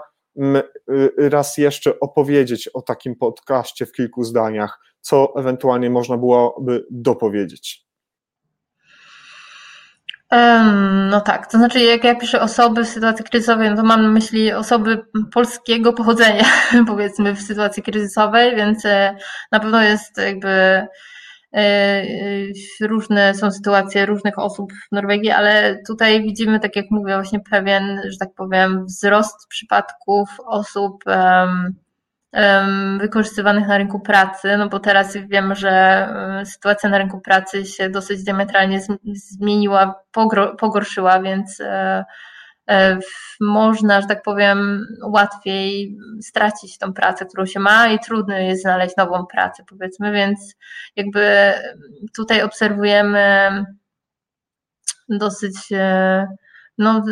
raz jeszcze opowiedzieć o takim podcaście w kilku zdaniach, co ewentualnie można byłoby dopowiedzieć? No tak, to znaczy jak ja piszę osoby w sytuacji kryzysowej, no to mam na myśli osoby polskiego pochodzenia, powiedzmy, w sytuacji kryzysowej, więc e, na pewno jest jakby e, e, różne są sytuacje różnych osób w Norwegii, ale tutaj widzimy, tak jak mówię, właśnie pewien, że tak powiem, wzrost przypadków osób wykorzystywanych na rynku pracy, no bo teraz wiemy, że sytuacja na rynku pracy się dosyć diametralnie zmieniła, pogorszyła, więc e, e, można, że tak powiem, łatwiej stracić tą pracę, którą się ma i trudno jest znaleźć nową pracę, powiedzmy, więc jakby tutaj obserwujemy dosyć e, no,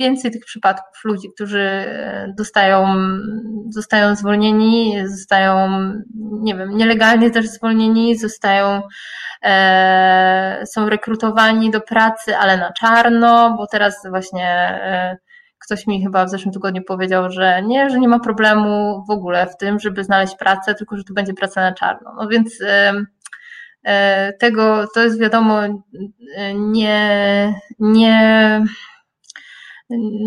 więcej tych przypadków ludzi, którzy e, dostają, zostają zwolnieni, zostają, nie wiem, nielegalnie też zwolnieni, zostają, e, są rekrutowani do pracy, ale na czarno, bo teraz właśnie e, ktoś mi chyba w zeszłym tygodniu powiedział, że nie, że nie ma problemu w ogóle w tym, żeby znaleźć pracę, tylko że tu będzie praca na czarno. No więc e, tego, to jest wiadomo, nie, nie,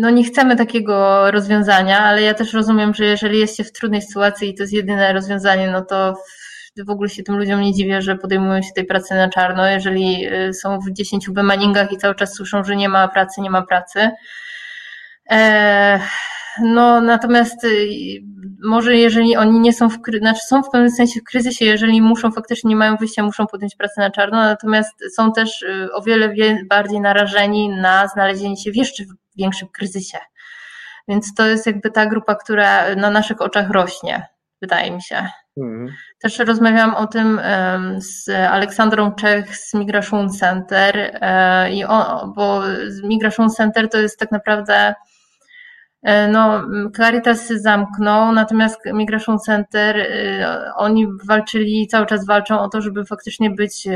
no nie chcemy takiego rozwiązania, ale ja też rozumiem, że jeżeli jest się w trudnej sytuacji i to jest jedyne rozwiązanie, no to w ogóle się tym ludziom nie dziwię, że podejmują się tej pracy na czarno, jeżeli y, są w dziesięciu bemaningach i cały czas słyszą, że nie ma pracy, nie ma pracy. E, no natomiast y, może jeżeli oni nie są w, znaczy są w pewnym sensie w kryzysie, jeżeli muszą faktycznie nie mają wyjścia, muszą podjąć pracę na czarno, natomiast są też y, o wiele bardziej narażeni na znalezienie się w jeszcze większym kryzysie. Więc to jest jakby ta grupa, która na naszych oczach rośnie, wydaje mi się. Mhm. Też rozmawiałam o tym z Aleksandrą Czech z Migration Center, e, i o, bo Migration Center to jest tak naprawdę e, no, Caritas zamknął, natomiast Migration Center, e, oni walczyli, cały czas walczą o to, żeby faktycznie być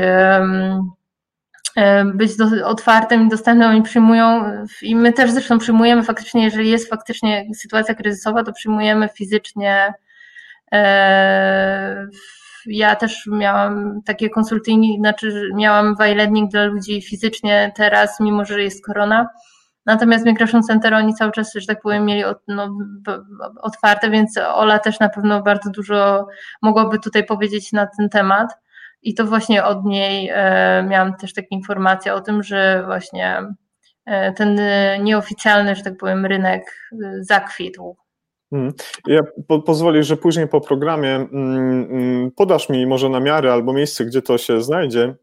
być do, otwartym i dostępnym, oni przyjmują i my też zresztą przyjmujemy faktycznie, jeżeli jest faktycznie sytuacja kryzysowa, to przyjmujemy fizycznie E, ja też miałam takie konsultingi, znaczy miałam wajlednik dla ludzi fizycznie teraz, mimo że jest korona. Natomiast Migration Center oni cały czas, że tak powiem, mieli no, otwarte, więc Ola też na pewno bardzo dużo mogłaby tutaj powiedzieć na ten temat. I to właśnie od niej e, miałam też takie informacje o tym, że właśnie e, ten nieoficjalny, że tak powiem, rynek zakwitł. Mhm. Ja po, pozwolę, że później po programie mm, mm, podasz mi może namiary albo miejsce, gdzie to się znajdzie.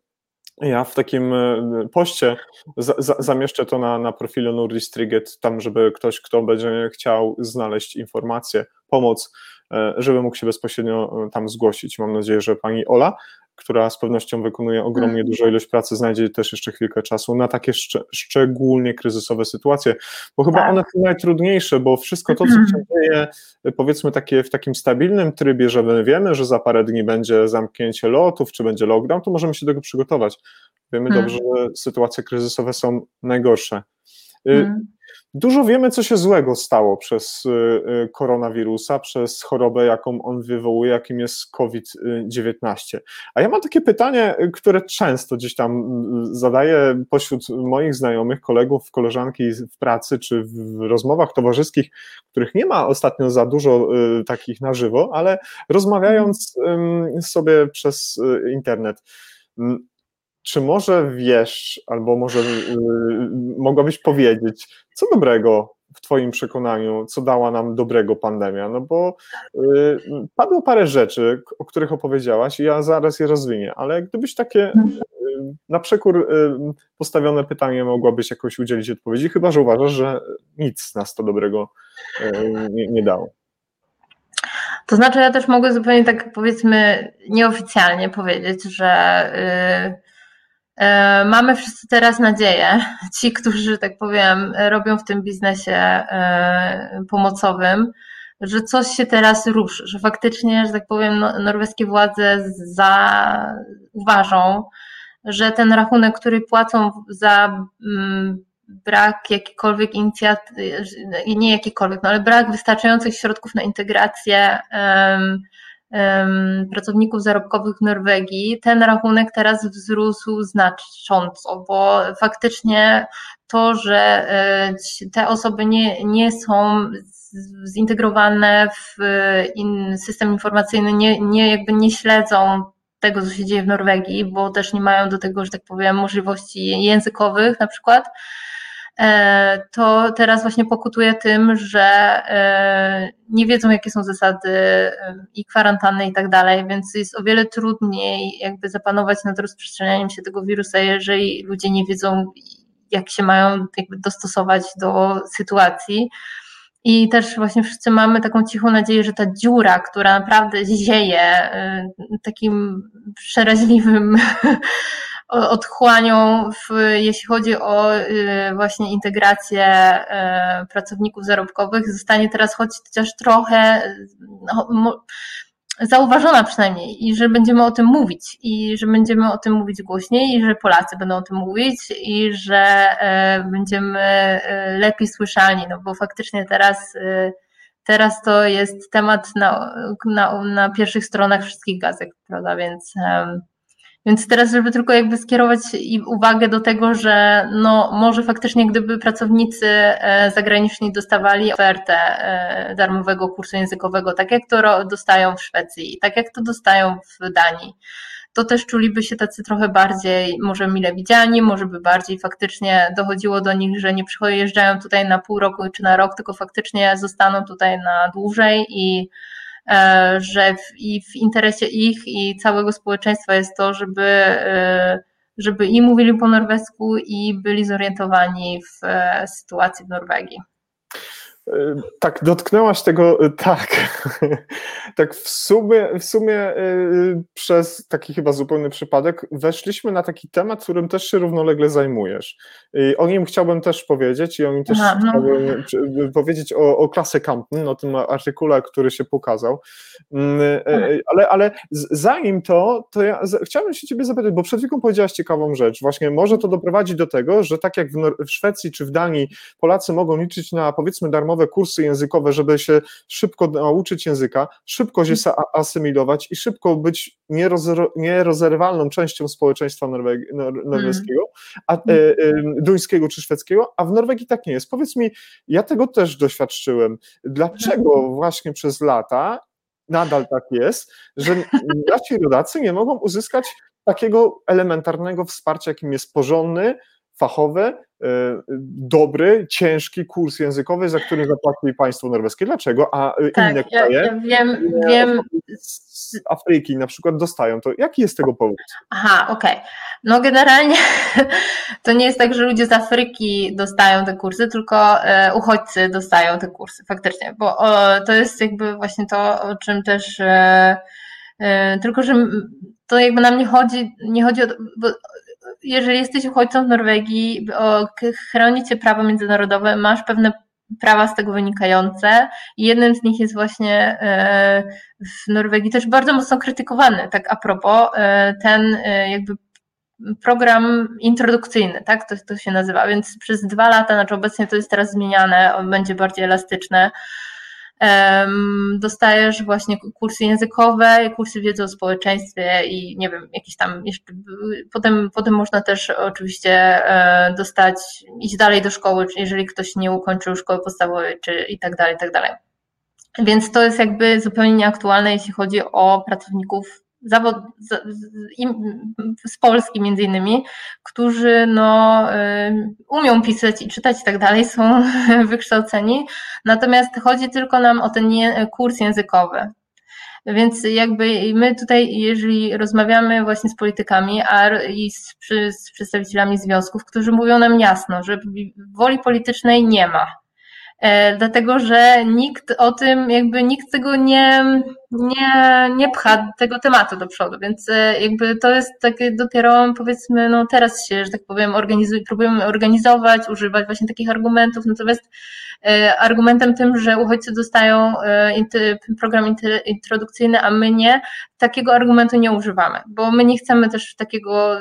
Ja w takim e, poście za, za, zamieszczę to na, na profilu Nurdistriget, tam żeby ktoś, kto będzie chciał znaleźć informacje, pomoc, e, żeby mógł się bezpośrednio e, tam zgłosić. Mam nadzieję, że pani Ola która z pewnością wykonuje ogromnie dużą ilość pracy, znajdzie też jeszcze chwilkę czasu na takie szcz szczególnie kryzysowe sytuacje, bo chyba tak. one są najtrudniejsze, bo wszystko to, co się dzieje, powiedzmy takie w takim stabilnym trybie, że my wiemy, że za parę dni będzie zamknięcie lotów, czy będzie lockdown, to możemy się do tego przygotować. Wiemy hmm. dobrze, że sytuacje kryzysowe są najgorsze. Hmm. Dużo wiemy, co się złego stało przez y, y, koronawirusa, przez chorobę, jaką on wywołuje, jakim jest COVID-19. A ja mam takie pytanie, które często gdzieś tam y, zadaję pośród moich znajomych, kolegów, koleżanki w pracy czy w rozmowach towarzyskich, których nie ma ostatnio za dużo takich na żywo, ale rozmawiając sobie przez internet czy może wiesz, albo może yy, mogłabyś powiedzieć, co dobrego w Twoim przekonaniu, co dała nam dobrego pandemia? No bo yy, padło parę rzeczy, o których opowiedziałaś i ja zaraz je rozwinię, ale gdybyś takie yy, na przekór y, postawione pytanie mogłabyś jakoś udzielić odpowiedzi, chyba że uważasz, że nic nas to dobrego y, nie, nie dało. To znaczy, ja też mogę zupełnie tak powiedzmy nieoficjalnie powiedzieć, że E, mamy wszyscy teraz nadzieję, ci, którzy, tak powiem, robią w tym biznesie e, pomocowym, że coś się teraz ruszy, że faktycznie, że tak powiem, no, norweskie władze zauważą, że ten rachunek, który płacą za mm, brak jakikolwiek inicjatyw, nie jakikolwiek, no ale brak wystarczających środków na integrację pracowników zarobkowych w Norwegii, ten rachunek teraz wzrósł znacząco, bo faktycznie to, że e, te osoby nie, nie są zintegrowane w system informacyjny, nie, nie, jakby nie śledzą tego, co się dzieje w Norwegii, bo też nie mają do tego, że tak powiem, możliwości językowych na przykład, E, to teraz właśnie pokutuje tym, że e, nie wiedzą, jakie są zasady e, i kwarantanny i tak dalej, więc jest o wiele trudniej jakby zapanować nad rozprzestrzenianiem się tego wirusa, jeżeli ludzie nie wiedzą, jak się mają jakby dostosować do sytuacji. I też właśnie wszyscy mamy taką cichą nadzieję, że ta dziura, która naprawdę zieje takim przeraźliwym otchłanią, w, jeśli chodzi o y, właśnie integrację y, pracowników zarobkowych, zostanie teraz chociaż trochę no, zauważona przynajmniej i że będziemy o tym mówić i że będziemy o tym mówić głośniej i że Polacy będą o tym mówić i że y, będziemy lepiej słyszalni, no bo faktycznie teraz teraz to jest temat na, na, na pierwszych stronach wszystkich gazet, prawda, więc więc teraz, żeby tylko jakby skierować uwagę do tego, że no może faktycznie gdyby pracownicy e, zagraniczni dostawali ofertę e, darmowego kursu językowego, tak jak to dostają w Szwecji, tak jak to dostają w Danii, to też czuliby się tacy trochę bardziej może mile widziani, może by bardziej faktycznie dochodziło do nich, że nie przyjeżdżają tutaj na pół roku czy na rok, tylko faktycznie zostaną tutaj na dłużej i że w, i w interesie ich i całego społeczeństwa jest to, żeby, e, żeby i mówili po norwesku i byli zorientowani w e, sytuacji w Norwegii. Tak, dotknęłaś tego, e, tak. tak w sumie, w sumie e, przez taki chyba zupełny przypadek weszliśmy na taki temat, którym też się równolegle zajmujesz. I o nim chciałbym też powiedzieć i o nim też Aha, no. chciałbym powiedzieć o, o klasie Campton, o tym artykule, który się pokazał. Mm, ale, ale zanim to, to ja chciałbym się ciebie zapytać, bo przed chwilą powiedziałaś ciekawą rzecz. Właśnie może to doprowadzić do tego, że tak jak w, w Szwecji czy w Danii Polacy mogą liczyć na powiedzmy darmowe kursy językowe, żeby się szybko nauczyć języka, szybko się asymilować i szybko być nierozerwalną częścią społeczeństwa norweskiego, a, e, e, duńskiego czy szwedzkiego, a w Norwegii tak nie jest. Powiedz mi, ja tego też doświadczyłem. Dlaczego właśnie przez lata nadal tak jest, że nasi rodacy nie mogą uzyskać takiego elementarnego wsparcia, jakim jest porządny, fachowy, e, dobry, ciężki kurs językowy, za który zapłacili państwo norweskie. Dlaczego? A tak, inne kraje ja, ja wiem, wiem. z Afryki na przykład dostają to. Jaki jest tego powód? Aha, okej. Okay. No generalnie to nie jest tak, że ludzie z Afryki dostają te kursy, tylko e, uchodźcy dostają te kursy, faktycznie, bo to jest jakby właśnie to, o czym też e, tylko, że to jakby nam nie chodzi, nie chodzi o, bo jeżeli jesteś uchodźcą w Norwegii, chroni cię prawo międzynarodowe, masz pewne prawa z tego wynikające. Jednym z nich jest właśnie e, w Norwegii też bardzo mocno krytykowany, tak a propos, e, ten e, jakby program introdukcyjny, tak to, to się nazywa, więc przez dwa lata, znaczy obecnie to jest teraz zmieniane, on będzie bardziej elastyczne, dostajesz właśnie kursy językowe, kursy wiedzy o społeczeństwie i nie wiem, jakieś tam jeszcze, potem, potem można też oczywiście e, dostać, iść dalej do szkoły, jeżeli ktoś nie ukończył szkoły podstawowej, czy i tak dalej, i tak dalej. Więc to jest jakby zupełnie nieaktualne, jeśli chodzi o pracowników zawod, z Polski między innymi, którzy no, y, umią pisać i czytać i tak dalej, są wykształceni, natomiast chodzi tylko nam o ten kurs językowy. Więc jakby my tutaj, jeżeli rozmawiamy właśnie z politykami a i z, z przedstawicielami związków, którzy mówią nam jasno, że woli politycznej nie ma, E, dlatego że nikt o tym, jakby nikt tego nie, nie, nie pcha tego tematu do przodu, więc e, jakby to jest takie dopiero powiedzmy, no teraz się, że tak powiem, organizuj, próbujemy organizować, używać właśnie takich argumentów, natomiast E, argumentem tym, że uchodźcy dostają e, program introdukcyjny, a my nie, takiego argumentu nie używamy, bo my nie chcemy też takiego,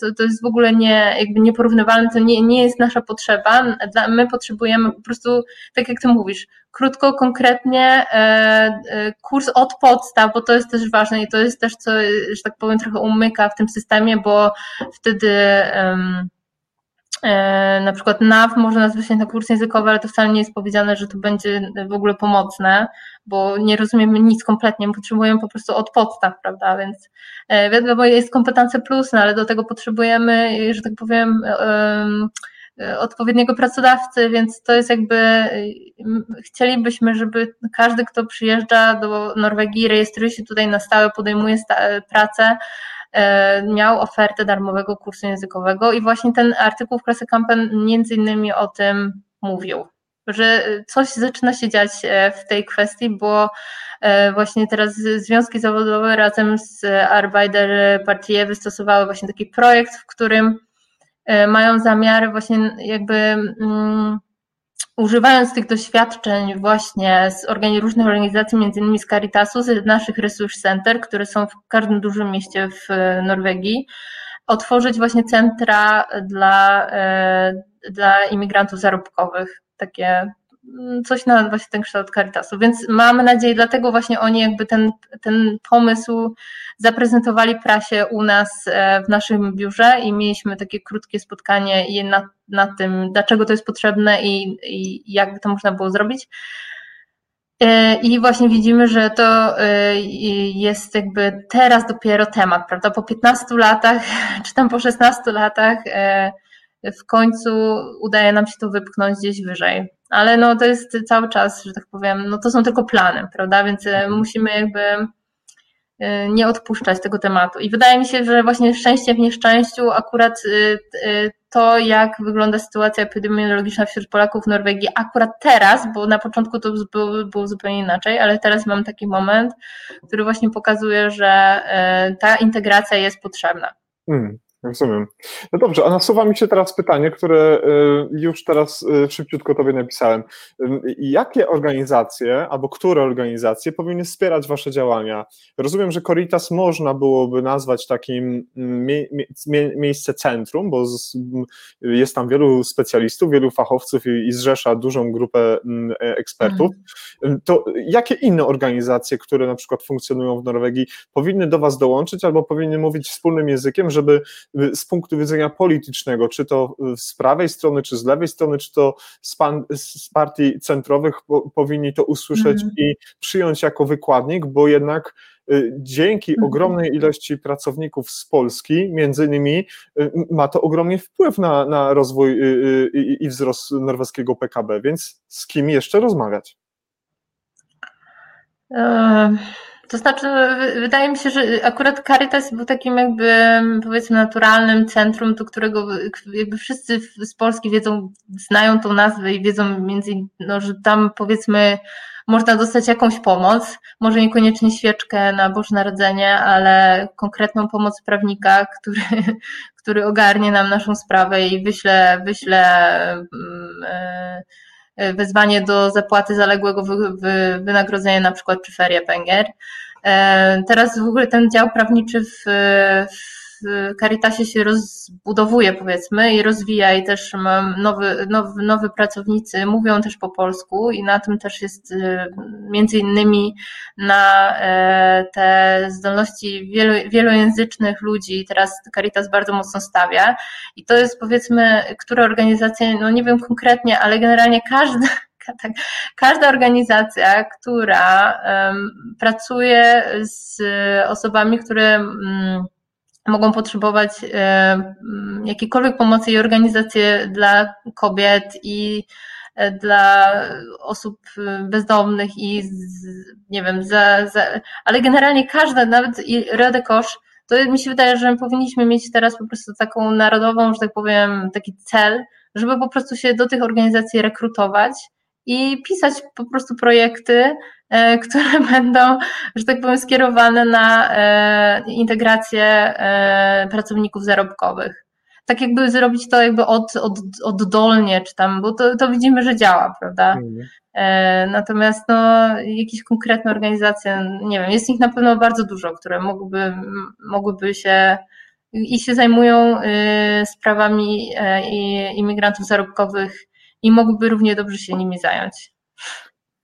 to, to jest w ogóle nie, jakby nieporównywalne, to nie, nie jest nasza potrzeba, my potrzebujemy po prostu, tak jak ty mówisz, krótko, konkretnie e, kurs od podstaw, bo to jest też ważne i to jest też co, że tak powiem, trochę umyka w tym systemie, bo wtedy E, na przykład NAW można nazwać na kurs językowy, ale to wcale nie jest powiedziane, że to będzie w ogóle pomocne, bo nie rozumiemy nic kompletnie, potrzebujemy po prostu od podstaw, prawda, więc e, wiadomo, jest kompetencja plus, no ale do tego potrzebujemy, że tak powiem, odpowiedniego pracodawcy, więc to jest jakby, chcielibyśmy, żeby każdy, kto przyjeżdża do Norwegii, rejestruje się tutaj na stałe, podejmuje pracę, E, miał ofertę darmowego kursu językowego i właśnie ten artykuł w Klasy Kampen między innymi o tym mówił, że coś zaczyna się dziać e, w tej kwestii, bo e, właśnie teraz związki zawodowe razem z Arbeiter Partie wystosowały właśnie taki projekt, w którym mają zamiar właśnie jakby mm, używając tych doświadczeń właśnie z różnych organizacji, między innymi z Caritasu, z naszych resource center, które są w każdym dużym mieście w Norwegii, otworzyć właśnie centra dla, e, dla imigrantów zarobkowych, takie coś na właśnie ten kształt Caritasu. Więc mamy nadzieję, dlatego właśnie oni jakby ten, ten pomysł zaprezentowali prasie u nas e, w naszym biurze i mieliśmy takie krótkie spotkanie i nad, nad tym, dlaczego to jest potrzebne i, i jakby to można było zrobić. E, I właśnie widzimy, że to e, jest jakby teraz dopiero temat, prawda? Po 15 latach, czy tam po 16 latach, w końcu udaje nam się to wypchnąć gdzieś wyżej. Ale no to jest cały czas, że tak powiem, no to są tylko plany, prawda? Więc musimy jakby Y, nie odpuszczać tego tematu. I wydaje mi się, że właśnie szczęście w nieszczęściu akurat y, to, jak wygląda sytuacja epidemiologiczna wśród Polaków w Norwegii akurat teraz, bo na początku to było, było zupełnie inaczej, ale teraz mam taki moment, który właśnie pokazuje, że ta integracja jest potrzebna. Hmm. Rozumiem. No dobrze, a nasuwa mi się teraz pytanie, które y, już teraz y, szybciutko Tobie napisałem. Jakie organizacje albo które organizacje powinny wspierać Wasze działania? Rozumiem, że Coritas można byłoby nazwać takim mie mie miejsce centrum, bo jest tam wielu specjalistów, wielu fachowców i, i zrzesza dużą grupę e, ekspertów. Mm. To jakie inne organizacje, które na przykład funkcjonują w Norwegii, powinny do Was dołączyć albo powinny mówić wspólnym językiem, żeby z punktu widzenia politycznego, czy to z prawej strony, czy z lewej strony, czy to z, pan, z partii centrowych po, powinni to usłyszeć mm. i przyjąć jako wykładnik, bo jednak y, dzięki mhm. ogromnej ilości pracowników z Polski, między innymi, y, ma to ogromny wpływ na, na rozwój y, i wzrost norweskiego PKB, więc z kim jeszcze rozmawiać? To znaczy, wydaje mi się, że akurat Caritas był takim jakby, powiedzmy, naturalnym centrum, do którego jakby wszyscy z Polski wiedzą, znają tą nazwę i wiedzą między no, że tam powiedzmy można dostać jakąś pomoc, może niekoniecznie świeczkę na Boże Narodzenie, ale konkretną pomoc prawnika, który, który ogarnie nam naszą sprawę i wyśle, wyśle yy, wezwanie do zapłaty zaległego wynagrodzenia na przykład czy ferie Węgier. E, teraz w ogóle ten dział prawniczy w, w Caritasie się rozbudowuje, powiedzmy, i rozwija, i też nowy, nowy, nowy pracownicy mówią też po polsku, i na tym też jest e, między innymi na e, te zdolności wielojęzycznych ludzi. Teraz Caritas bardzo mocno stawia, i to jest powiedzmy, które organizacje, no nie wiem konkretnie, ale generalnie każda tak. Każda organizacja, która um, pracuje z osobami, które um, mogą potrzebować um, jakiejkolwiek pomocy i organizacje dla kobiet i e, dla osób bezdomnych i z, nie wiem, za, za, ale generalnie każda, nawet i Rede Kosz, to mi się wydaje, że powinniśmy mieć teraz po prostu taką narodową, że tak powiem, taki cel, żeby po prostu się do tych organizacji rekrutować i pisać po prostu projekty, e, które będą, że tak powiem, skierowane na e, integrację e, pracowników zarobkowych. Tak jakby zrobić to jakby od, od, oddolnie, czy tam, bo to, to widzimy, że działa, prawda? Mhm. Natomiast no, jakieś konkretne organizacje, nie wiem, jest ich na pewno bardzo dużo, które mogłyby, mogłyby się i się zajmują sprawami imigrantów zarobkowych i mogłyby równie dobrze się nimi zająć.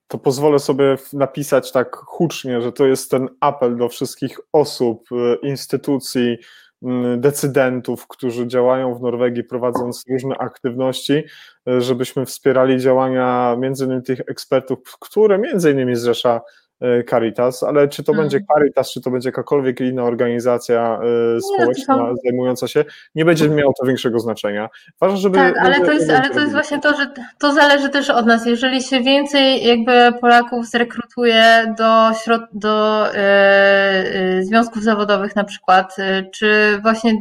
To pozwolę sobie napisać tak hucznie, że to jest ten apel do wszystkich osób, y, instytucji, mm, decydentów, którzy działają w Norwegii, prowadząc różne aktywności, y, żebyśmy wspierali działania między innymi tych ekspertów, które między innymi zrzesza Caritas, ale czy to hmm. będzie Caritas, czy to będzie jakakolwiek inna organizacja e, społeczna nie, zajmująca się, nie będzie miało to większego znaczenia. Ważne, żeby. Tak, ale to jest, ale to jest właśnie to, że to zależy też od nas. Jeżeli się więcej jakby Polaków zrekrutuje do, środ do yy, związków zawodowych na przykład, yy, czy właśnie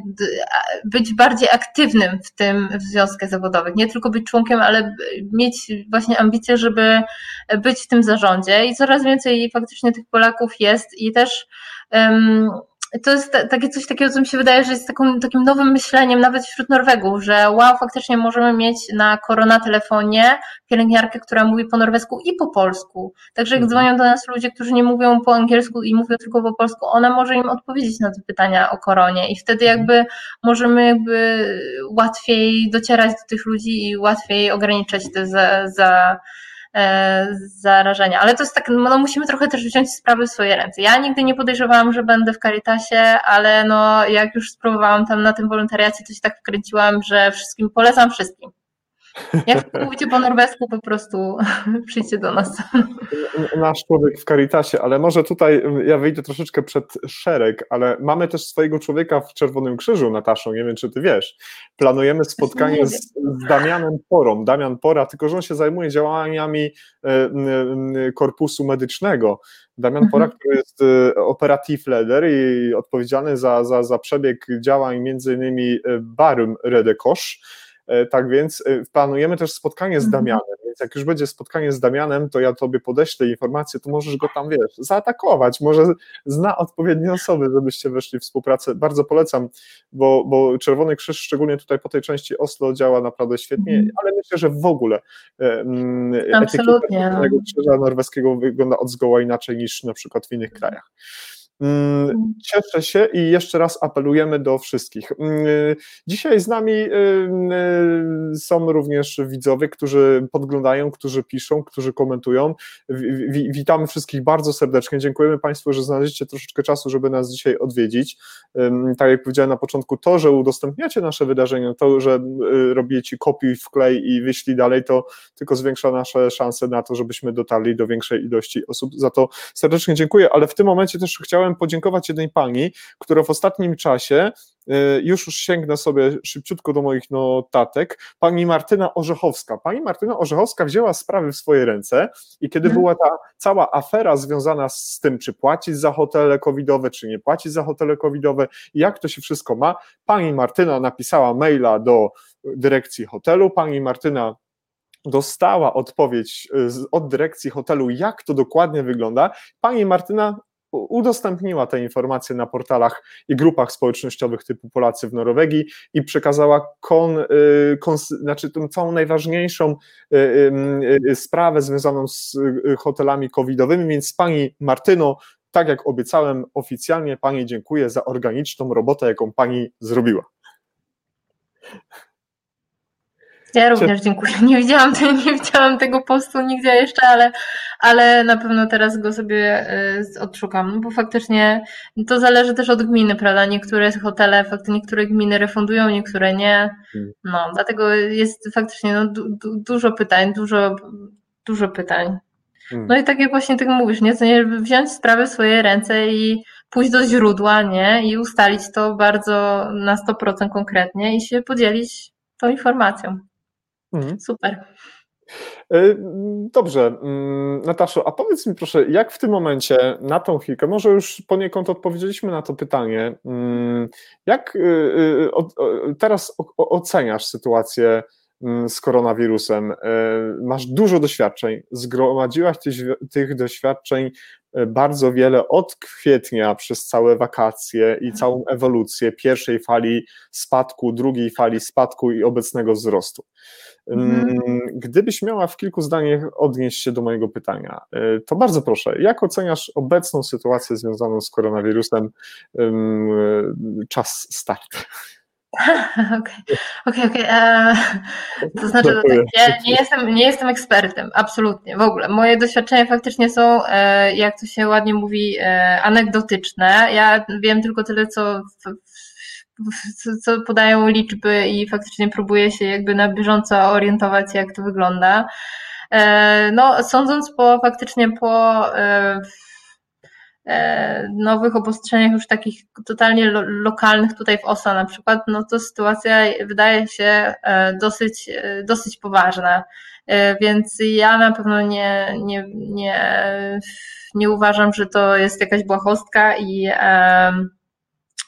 być bardziej aktywnym w tym w związkach zawodowych, nie tylko być członkiem, ale mieć właśnie ambicje, żeby być w tym zarządzie i coraz więcej faktycznie tych Polaków jest i też um, to jest takie coś takiego, co mi się wydaje, że jest taką, takim nowym myśleniem nawet wśród Norwegów, że wow, faktycznie możemy mieć na korona telefonie pielęgniarkę, która mówi po norwesku i po polsku. Także jak mhm. dzwonią do nas ludzie, którzy nie mówią po angielsku i mówią tylko po polsku, ona może im odpowiedzieć na te pytania o koronie i wtedy mhm. jakby możemy jakby łatwiej docierać do tych ludzi i łatwiej ograniczać te za, za zarażenia. Ale to jest tak, no musimy trochę też wziąć sprawy w swoje ręce. Ja nigdy nie podejrzewałam, że będę w Caritasie, ale no jak już spróbowałam tam na tym wolontariacie, to się tak wkręciłam, że wszystkim polecam wszystkim. Jak mówicie po norwesku, po prostu przyjdźcie do nas. Nasz człowiek w Caritasie, ale może tutaj ja wyjdę troszeczkę przed szereg, ale mamy też swojego człowieka w Czerwonym Krzyżu, Nataszą, nie wiem czy ty wiesz. Planujemy spotkanie z, z Damianem Porą. Damian Pora, tylko że on się zajmuje działaniami e, korpusu medycznego. Damian Pora, mhm. który jest e, operative leader i odpowiedzialny za, za, za przebieg działań między innymi e, Barum Redekosz, tak więc e, planujemy też spotkanie z mhm. Damianem, więc jak już będzie spotkanie z Damianem, to ja tobie podeślę informacje, to możesz go tam, wiesz, zaatakować, może zna odpowiednie osoby, żebyście weszli w współpracę. Bardzo polecam, bo, bo Czerwony Krzyż, szczególnie tutaj po tej części Oslo, działa naprawdę świetnie, mm. ale myślę, że w ogóle um, Absolutnie. Czerwonego Krzyża norweskiego wygląda od zgoła inaczej niż na przykład w innych krajach. Mm, mm. Cieszę się i jeszcze raz apelujemy do wszystkich. Mm, dzisiaj z nami y, są również widzowie, którzy podglądają, którzy piszą, którzy komentują. Witamy wszystkich bardzo serdecznie. Dziękujemy Państwu, że znaleźliście troszeczkę czasu, żeby nas dzisiaj odwiedzić. Tak jak powiedziałem na początku, to, że udostępniacie nasze wydarzenia, to, że y, robicie kopiuj, wklej i wyślij dalej, to tylko zwiększa nasze szanse na to, żebyśmy dotarli do większej ilości osób. Za to serdecznie dziękuję, ale w tym momencie też chciałem chciałem podziękować jednej pani, która w ostatnim czasie y, już już sięgnę sobie szybciutko do moich notatek, pani Martyna Orzechowska. Pani Martyna Orzechowska wzięła sprawy w swoje ręce i kiedy mhm. była ta cała afera związana z tym, czy płacić za hotele covidowe, czy nie płacić za hotele covidowe, jak to się wszystko ma, pani Martyna napisała maila do dyrekcji hotelu, pani Martyna dostała odpowiedź y, od dyrekcji hotelu, jak to dokładnie wygląda. Pani Martyna udostępniła te informacje na portalach i grupach społecznościowych typu Polacy w Norwegii i przekazała kon, y, kon, znaczy tą całą najważniejszą y, y, sprawę związaną z hotelami covidowymi, więc Pani Martyno, tak jak obiecałem oficjalnie Pani dziękuję za organiczną robotę, jaką Pani zrobiła. Ja również dziękuję. Nie widziałam, nie widziałam tego postu nigdzie jeszcze, ale, ale na pewno teraz go sobie y, odszukam, no bo faktycznie to zależy też od gminy, prawda? Niektóre hotele, faktycznie niektóre gminy refundują, niektóre nie. Hmm. No, dlatego jest faktycznie no, du, du, dużo pytań, dużo, dużo pytań. Hmm. No i tak jak właśnie tak mówisz, nie? Co nie, wziąć sprawę w swoje ręce i pójść do źródła, nie? I ustalić to bardzo na 100% konkretnie i się podzielić tą informacją. Mhm. Super. E, dobrze, mm, Nataszo, a powiedz mi proszę, jak w tym momencie na tą chwilkę, może już poniekąd odpowiedzieliśmy na to pytanie, mm, jak y, y, teraz oceniasz sytuację z koronawirusem? E, masz dużo doświadczeń, zgromadziłaś tych, tych doświadczeń e, bardzo wiele od kwietnia przez całe wakacje i całą ewolucję pierwszej fali spadku, drugiej fali spadku i obecnego wzrostu. Mhm. Gdybyś miała w kilku zdaniach odnieść się do mojego pytania, y, to bardzo proszę, jak oceniasz obecną sytuację związaną z koronawirusem? Czas start. Okej, okej, okej. E, to znaczy, tak, ja nie jestem, nie jestem ekspertem, absolutnie, w ogóle. Moje doświadczenia faktycznie są, e, jak to się ładnie mówi, e, anegdotyczne. Ja wiem tylko tyle, co co podają liczby i faktycznie próbuję się jakby na bieżąco orientować, jak to wygląda. E, no, sądząc po faktycznie po nowych obostrzeniach już takich totalnie lo, lokalnych tutaj w OSA na przykład, no to sytuacja wydaje się dosyć, dosyć poważna. Więc ja na pewno nie, nie, nie, nie uważam, że to jest jakaś błahostka i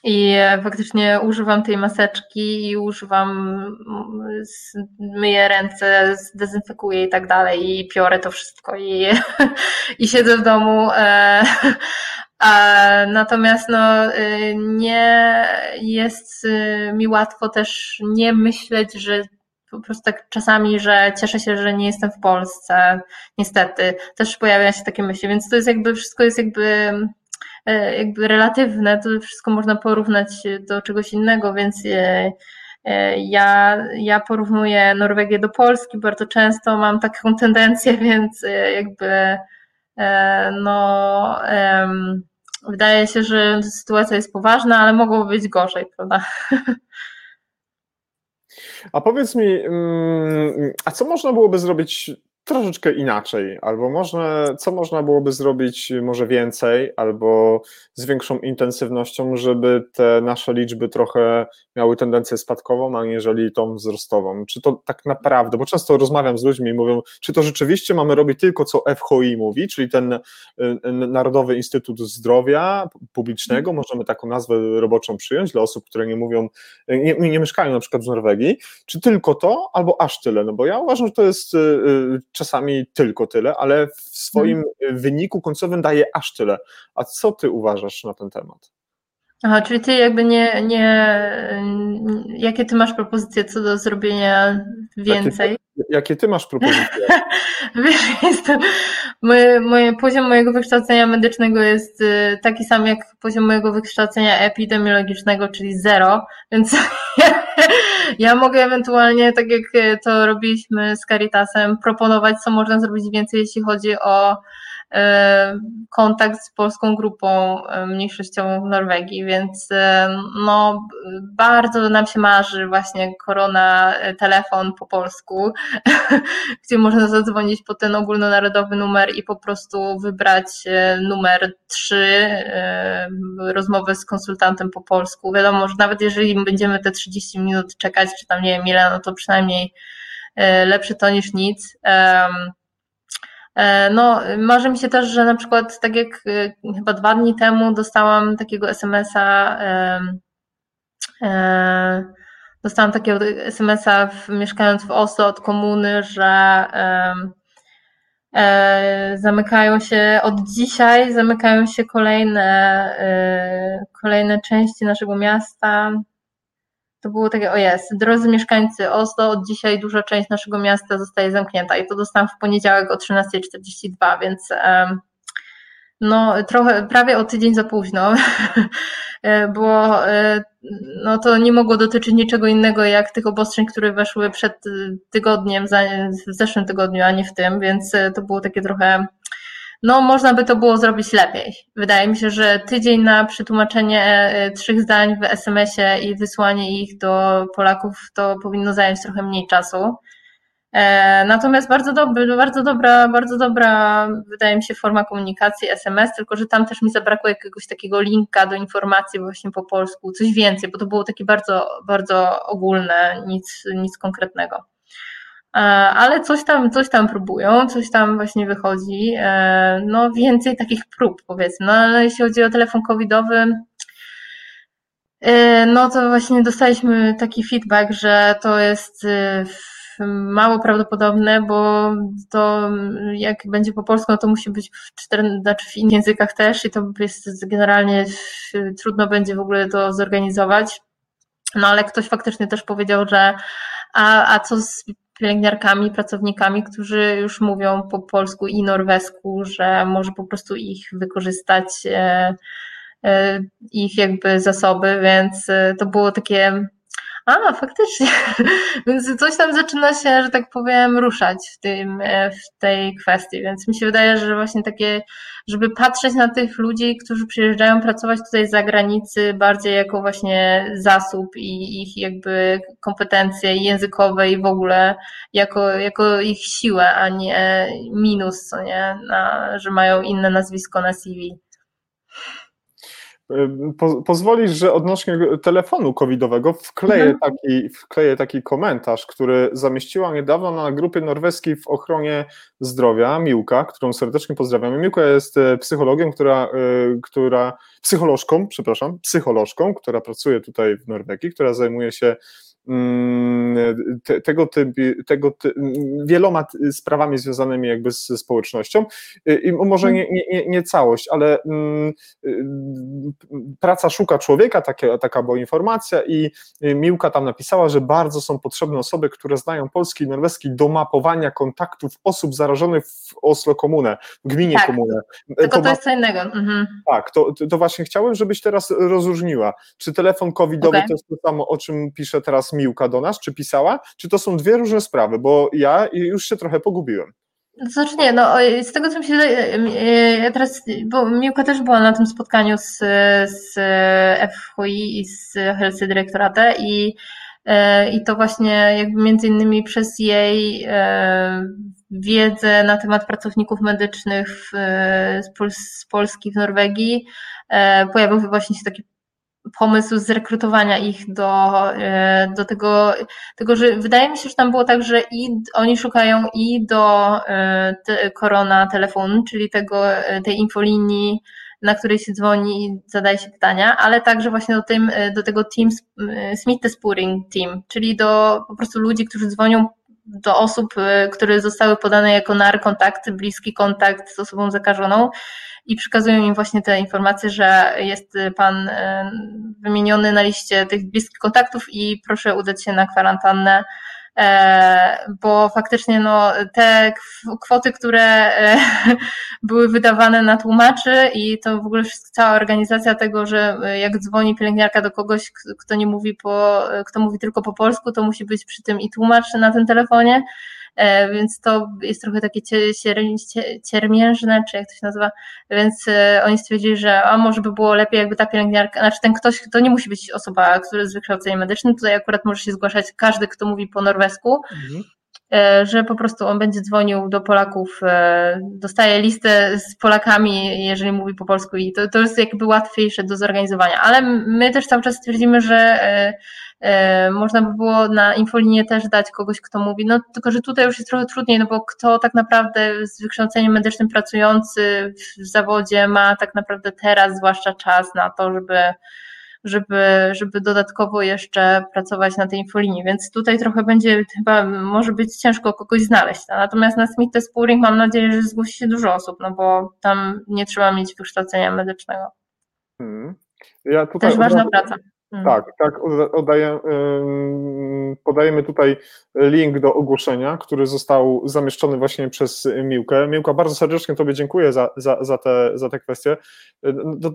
i faktycznie używam tej maseczki i używam, myję ręce, dezynfekuję i tak dalej i piorę to wszystko i, i siedzę w domu. E, natomiast no, y, nie jest y, mi łatwo też nie myśleć, że po prostu tak czasami, że cieszę się, że nie jestem w Polsce. Niestety, też pojawia się takie myśli, więc to jest jakby, wszystko jest jakby jakby relatywne, to wszystko można porównać do czegoś innego, więc e, e, ja, ja porównuję Norwegię do Polski bardzo często, mam taką tendencję, więc jakby no wydaje się, że sytuacja jest poważna, ale mogłoby być gorzej, prawda? A powiedz mi, mm, a co można byłoby zrobić troszeczkę inaczej, albo można, co można byłoby zrobić może więcej, albo z większą intensywnością, żeby te nasze liczby trochę miały tendencję spadkową, aniżeli tą wzrostową. Czy to tak naprawdę, bo często rozmawiam z ludźmi i mówią, czy to rzeczywiście mamy robić tylko co FHI mówi, czyli ten y, y, Narodowy Instytut Zdrowia Publicznego, możemy taką nazwę roboczą przyjąć dla osób, które nie mówią, nie, nie mieszkają na przykład w Norwegii, czy tylko to, albo aż tyle, no bo ja uważam, że to jest y, czasami tylko tyle, ale w swoim hmm. wyniku końcowym daje aż tyle. A co ty uważasz na ten temat? Aha, czyli ty jakby nie, nie. Jakie ty masz propozycje co do zrobienia więcej? Jakie, jakie ty masz propozycje? Wiesz, jestem, moje, moje, poziom mojego wykształcenia medycznego jest y, taki sam jak poziom mojego wykształcenia epidemiologicznego, czyli zero, więc ja mogę ewentualnie, tak jak to robiliśmy z Caritasem, proponować, co można zrobić więcej, jeśli chodzi o E, kontakt z polską grupą e, mniejszościową w Norwegii, więc e, no, bardzo nam się marzy właśnie korona telefon po polsku, gdzie można zadzwonić po ten ogólnonarodowy numer i po prostu wybrać numer 3, rozmowę z konsultantem po polsku. Wiadomo, że nawet jeżeli będziemy te 30 minut czekać, czy tam nie wiem ile, no to przynajmniej lepsze to niż nic. E, no, marzy mi się też, że na przykład tak jak e, chyba dwa dni temu dostałam takiego SMS-a, e, dostałam takiego SMS-a mieszkając w Oslo od komuny, że zamykają się od dzisiaj, zamykają się kolejne, kolejne części naszego miasta, to było takie, o jest, drodzy mieszkańcy Oslo, od dzisiaj duża część naszego miasta zostaje zamknięta i to dostałam w poniedziałek o 13.42, więc no trochę, prawie o tydzień za późno, e, bo e, no to nie mogło dotyczyć niczego innego jak tych obostrzeń, które weszły przed tygodniem, w zeszłym tygodniu, a nie w tym, więc e, to było takie trochę no można by to było zrobić lepiej. Wydaje mi się, że tydzień na przetłumaczenie e, trzech zdań w SMS-ie i wysłanie ich do Polaków to powinno zająć trochę mniej czasu. E, natomiast bardzo, dobry, bardzo dobra, bardzo dobra, wydaje mi się, forma komunikacji SMS, tylko że tam też mi zabrakło jakiegoś takiego linka do informacji właśnie po polsku, coś więcej, bo to było takie bardzo, bardzo ogólne, nic, nic konkretnego. E, ale coś tam, coś tam próbują, coś tam właśnie wychodzi. E, no więcej takich prób powiedzmy. No ale jeśli chodzi o telefon covidowy, e, no to właśnie dostaliśmy taki feedback, że to jest mało prawdopodobne, bo to jak będzie po polsku, no to musi być w, cztery, znaczy w innych językach też i to jest generalnie trudno będzie w ogóle to zorganizować. No ale ktoś faktycznie też powiedział, że a, a co z pielęgniarkami, pracownikami, którzy już mówią po polsku i norwesku, że może po prostu ich wykorzystać, e, e, ich jakby zasoby, więc e, to było takie a, faktycznie. Więc coś tam zaczyna się, że tak powiem, ruszać w, tym, e, w tej kwestii. Więc mi się wydaje, że właśnie takie, żeby patrzeć na tych ludzi, którzy przyjeżdżają pracować tutaj z zagranicy, bardziej jako właśnie zasób i ich jakby kompetencje językowe i w ogóle jako, jako ich siłę, a nie minus, co nie, na, że mają inne nazwisko na CV. Po, pozwolisz, że odnośnie telefonu covidowego wkleję, mhm. taki, wkleję taki komentarz, który zamieściła niedawno na grupie norweskiej w ochronie zdrowia Miłka, którą serdecznie pozdrawiamy. Miłka jest e, psychologiem, która, e, która psycholożką, przepraszam, psycholożką, która pracuje tutaj w Norwegii, która zajmuje się te, tego typu, tego ty, wieloma sprawami związanymi jakby z społecznością i może nie, nie, nie całość, ale mm, y, praca szuka człowieka, takie, taka była informacja i Miłka tam napisała, że bardzo są potrzebne osoby, które znają polski i norweski do mapowania kontaktów osób zarażonych w Oslo Komunę, w gminie tak, Komunę. Tylko to, to jest co innego. Mhm. Tak, to, to właśnie chciałem, żebyś teraz rozróżniła, czy telefon covidowy okay. to jest to samo, o czym pisze teraz Miłka do nas, czy pisała, czy to są dwie różne sprawy, bo ja już się trochę pogubiłem. To znaczy nie, no z tego co mi się ja teraz, bo Miłka też była na tym spotkaniu z, z FHI i z Helsy Dyrektorate i i to właśnie jakby między innymi przez jej wiedzę na temat pracowników medycznych z Polski w Norwegii pojawił właśnie się taki pomysł zrekrutowania ich do, e, do tego, tego, że wydaje mi się, że tam było tak, że i oni szukają i do e, te, korona telefonu, czyli tego, e, tej infolinii, na której się dzwoni i zadaje się pytania, ale także właśnie do, tym, do tego team, Smith Spuring Team, czyli do po prostu ludzi, którzy dzwonią do osób, które zostały podane jako NAR kontakty, bliski kontakt z osobą zakażoną i przekazują im właśnie te informacje, że jest pan e, wymieniony na liście tych bliskich kontaktów i proszę udać się na kwarantannę bo faktycznie no, te kwoty, które e, były wydawane na tłumaczy i to w ogóle cała organizacja tego, że jak dzwoni pielęgniarka do kogoś, kto nie mówi po, kto mówi tylko po polsku, to musi być przy tym i tłumacz na tym telefonie, E, więc to jest trochę takie ciermiężne, czy jak to się nazywa, więc e, oni stwierdzili, że a może by było lepiej, jakby ta pielęgniarka, znaczy ten ktoś, to nie musi być osoba, która jest z wykształceniem medycznym, tutaj akurat może się zgłaszać każdy, kto mówi po norwesku, mhm. e, że po prostu on będzie dzwonił do Polaków, dostaje listę z Polakami, jeżeli mówi po polsku i to, to jest jakby łatwiejsze do zorganizowania. Ale my też cały czas stwierdzimy, że E, można by było na infolinię też dać kogoś, kto mówi, no tylko, że tutaj już jest trochę trudniej, no bo kto tak naprawdę z wykształceniem medycznym pracujący w zawodzie ma tak naprawdę teraz zwłaszcza czas na to, żeby żeby, żeby dodatkowo jeszcze pracować na tej infolinii, więc tutaj trochę będzie chyba, może być ciężko kogoś znaleźć. Natomiast na Smith Spooring mam nadzieję, że zgłosi się dużo osób, no bo tam nie trzeba mieć wykształcenia medycznego. Hmm. Ja Też ważna praca. Mhm. Tak, tak, oddaję, podajemy tutaj link do ogłoszenia, który został zamieszczony właśnie przez Miłkę. Miłka, bardzo serdecznie Tobie dziękuję za, za, za, te, za te kwestie.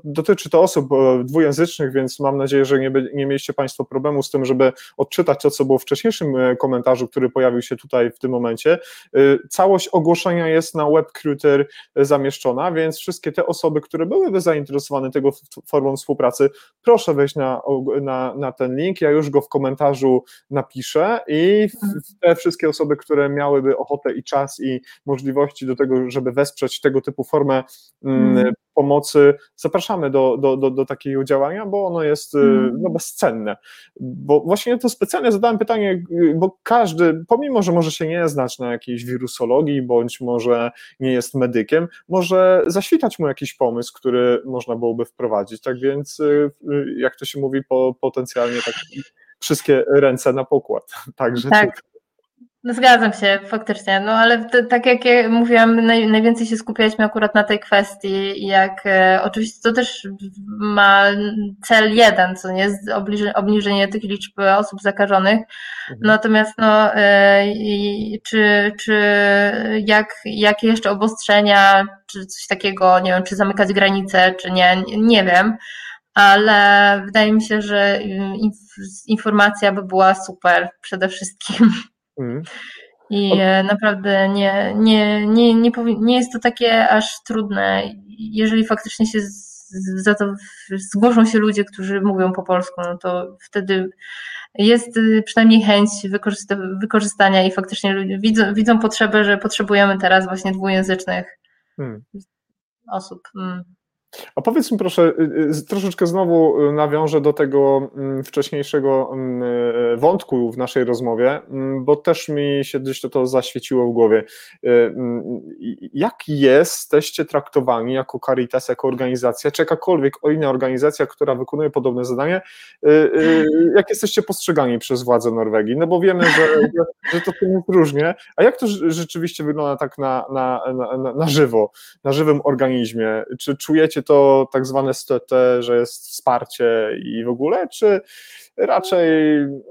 Dotyczy to osób e, dwujęzycznych, więc mam nadzieję, że nie, nie mieliście Państwo problemu z tym, żeby odczytać to, co było w wcześniejszym e, komentarzu, który pojawił się tutaj w tym momencie. E, całość ogłoszenia jest na WebCruiter zamieszczona, więc wszystkie te osoby, które byłyby zainteresowane tego formą współpracy, proszę wejść na na, na ten link, ja już go w komentarzu napiszę i te wszystkie osoby, które miałyby ochotę i czas i możliwości do tego, żeby wesprzeć tego typu formę mm. Pomocy, zapraszamy do, do, do, do takiego działania, bo ono jest mm. no, bezcenne. Bo właśnie to specjalnie zadałem pytanie, bo każdy, pomimo, że może się nie znać na jakiejś wirusologii, bądź może nie jest medykiem, może zaświtać mu jakiś pomysł, który można byłoby wprowadzić. Tak więc, y, jak to się mówi, po, potencjalnie tak wszystkie ręce na pokład. Także tak. No zgadzam się, faktycznie, no ale to, tak jak ja mówiłam, naj, najwięcej się skupialiśmy akurat na tej kwestii, jak e, oczywiście to też ma cel jeden, co nie jest obniżenie, obniżenie tych liczb osób zakażonych, mhm. natomiast no e, czy, czy jak, jakie jeszcze obostrzenia, czy coś takiego, nie wiem, czy zamykać granice, czy nie, nie wiem, ale wydaje mi się, że informacja by była super przede wszystkim. Mm. I naprawdę nie, nie, nie, nie, nie jest to takie aż trudne. Jeżeli faktycznie się za to zgłoszą się ludzie, którzy mówią po polsku, no to wtedy jest y, przynajmniej chęć wykorzystania i faktycznie ludzie widzą, widzą potrzebę, że potrzebujemy teraz właśnie dwujęzycznych hmm. osób. Hmm. A powiedz mi proszę, y, y, troszeczkę znowu y, nawiążę do tego mm, wcześniejszego mm, wątku w naszej rozmowie, mm, bo też mi się gdzieś to, to zaświeciło w głowie. Jak jesteście traktowani jako Caritas, jako organizacja, czy jakakolwiek inna organizacja, która wykonuje podobne zadanie, jak jesteście postrzegani przez władze Norwegii? No bo wiemy, że, że to jest różnie, a jak to rzeczywiście wygląda tak na, na, na, na żywo, na żywym organizmie? Czy czujecie to tak zwane stete, że jest wsparcie i w ogóle, czy raczej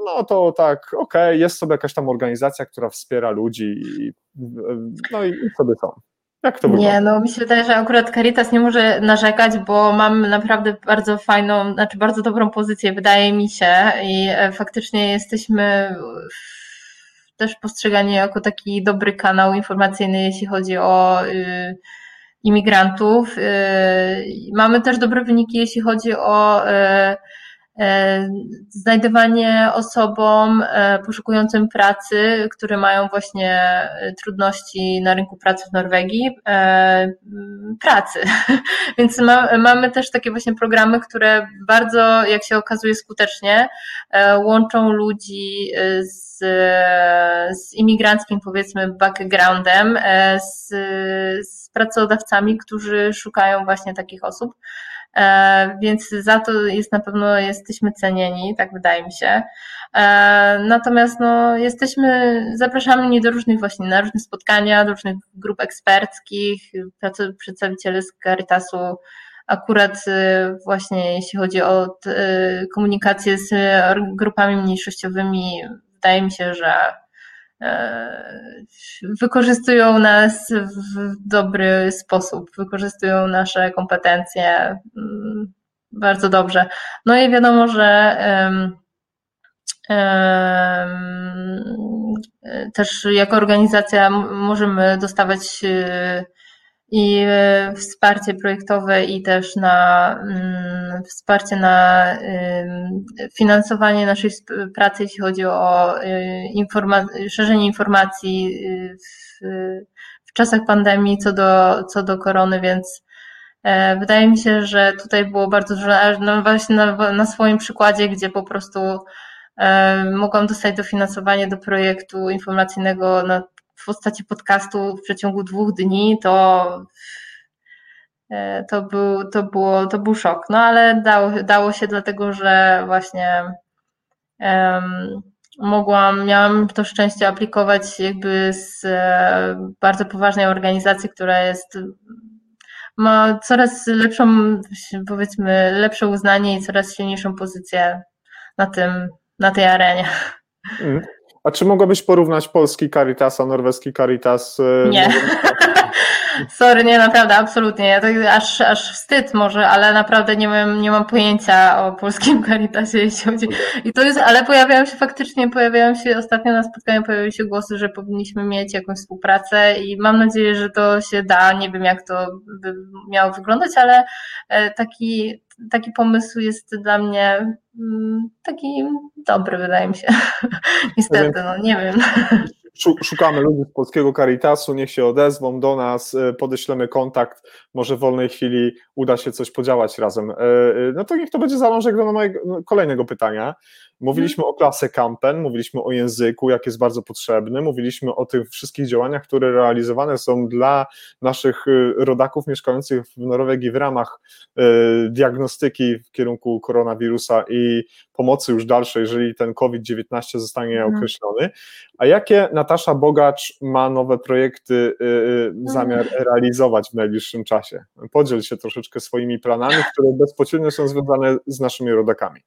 no to tak, okej, okay, jest sobie jakaś tam organizacja, która wspiera ludzi i, no i sobie są. Jak to wygląda? Nie, no mi się wydaje, że akurat Caritas nie może narzekać, bo mam naprawdę bardzo fajną, znaczy bardzo dobrą pozycję, wydaje mi się i e, faktycznie jesteśmy też postrzegani jako taki dobry kanał informacyjny, jeśli chodzi o y, imigrantów. Y, mamy też dobre wyniki, jeśli chodzi o y, znajdywanie osobom poszukującym pracy, które mają właśnie trudności na rynku pracy w Norwegii, pracy. Więc ma, mamy też takie właśnie programy, które bardzo, jak się okazuje, skutecznie łączą ludzi z, z imigranckim, powiedzmy, backgroundem, z, z pracodawcami, którzy szukają właśnie takich osób. E, więc za to jest na pewno jesteśmy cenieni, tak wydaje mi się. E, natomiast no, jesteśmy, zapraszamy nie do różnych właśnie, na różne spotkania, do różnych grup eksperckich, przedstawiciele z Caritasu akurat y, właśnie jeśli chodzi o komunikację z grupami mniejszościowymi, wydaje mi się, że e, wykorzystują nas w dobry sposób, wykorzystują nasze kompetencje mm, bardzo dobrze. No i wiadomo, że też jako organizacja możemy dostawać y, i e, wsparcie projektowe i też na mm, wsparcie na finansowanie naszej pracy, jeśli chodzi o e, informa- szerzenie informacji e, w, w czasach pandemii co do, co do korony, więc wydaje mi się, że tutaj było bardzo dużo, no właśnie na, na swoim przykładzie, gdzie po prostu mogłam dostać dofinansowanie do projektu informacyjnego na w postaci podcastu w przeciągu dwóch dni, to e, to był, to było, to był szok. No ale dało, dało się dlatego, że właśnie um, mogłam, miałam to szczęście aplikować jakby z e, bardzo poważnej organizacji, która jest ma coraz lepszą, powiedzmy, lepsze uznanie i coraz silniejszą pozycję na tym, na tej arenie. Mm. A czy mogłabyś porównać polski Caritas, a norweski Caritas? E, nie. Sorry, nie, naprawdę, absolutnie. Ja to aż, aż wstyd może, ale naprawdę nie mam, nie mam pojęcia o polskim Caritasie, jeśli chodzi. I to jest, ale pojawiają się faktycznie, pojawiają się ostatnio na spotkaniu pojawiły się głosy, że powinniśmy mieć jakąś współpracę i mam nadzieję, że to się da. Nie wiem, jak to by miało wyglądać, ale e, taki, taki pomysł jest dla mnie mm, taki dobry, wydaje mi się. Niestety, no nie wiem. Szukamy ludzi z polskiego Caritasu, niech się odezwą do nas, e, podeślemy kontakt, może w wolnej chwili uda się coś podziałać razem. E, e, no to niech to będzie zalążek do mojego no, kolejnego pytania. Mówiliśmy o klasie Kampen, mówiliśmy o języku, jak jest bardzo potrzebny, mówiliśmy o tych wszystkich działaniach, które realizowane są dla naszych y, rodaków mieszkających w Norwegii w ramach y, diagnostyki w kierunku koronawirusa i pomocy już dalszej, jeżeli ten COVID-19 zostanie mhm. określony. A jakie Natasza Bogacz ma nowe projekty y, zamiar mhm. realizować w najbliższym czasie? Podziel się troszeczkę swoimi planami, które bezpośrednio są związane z naszymi rodakami.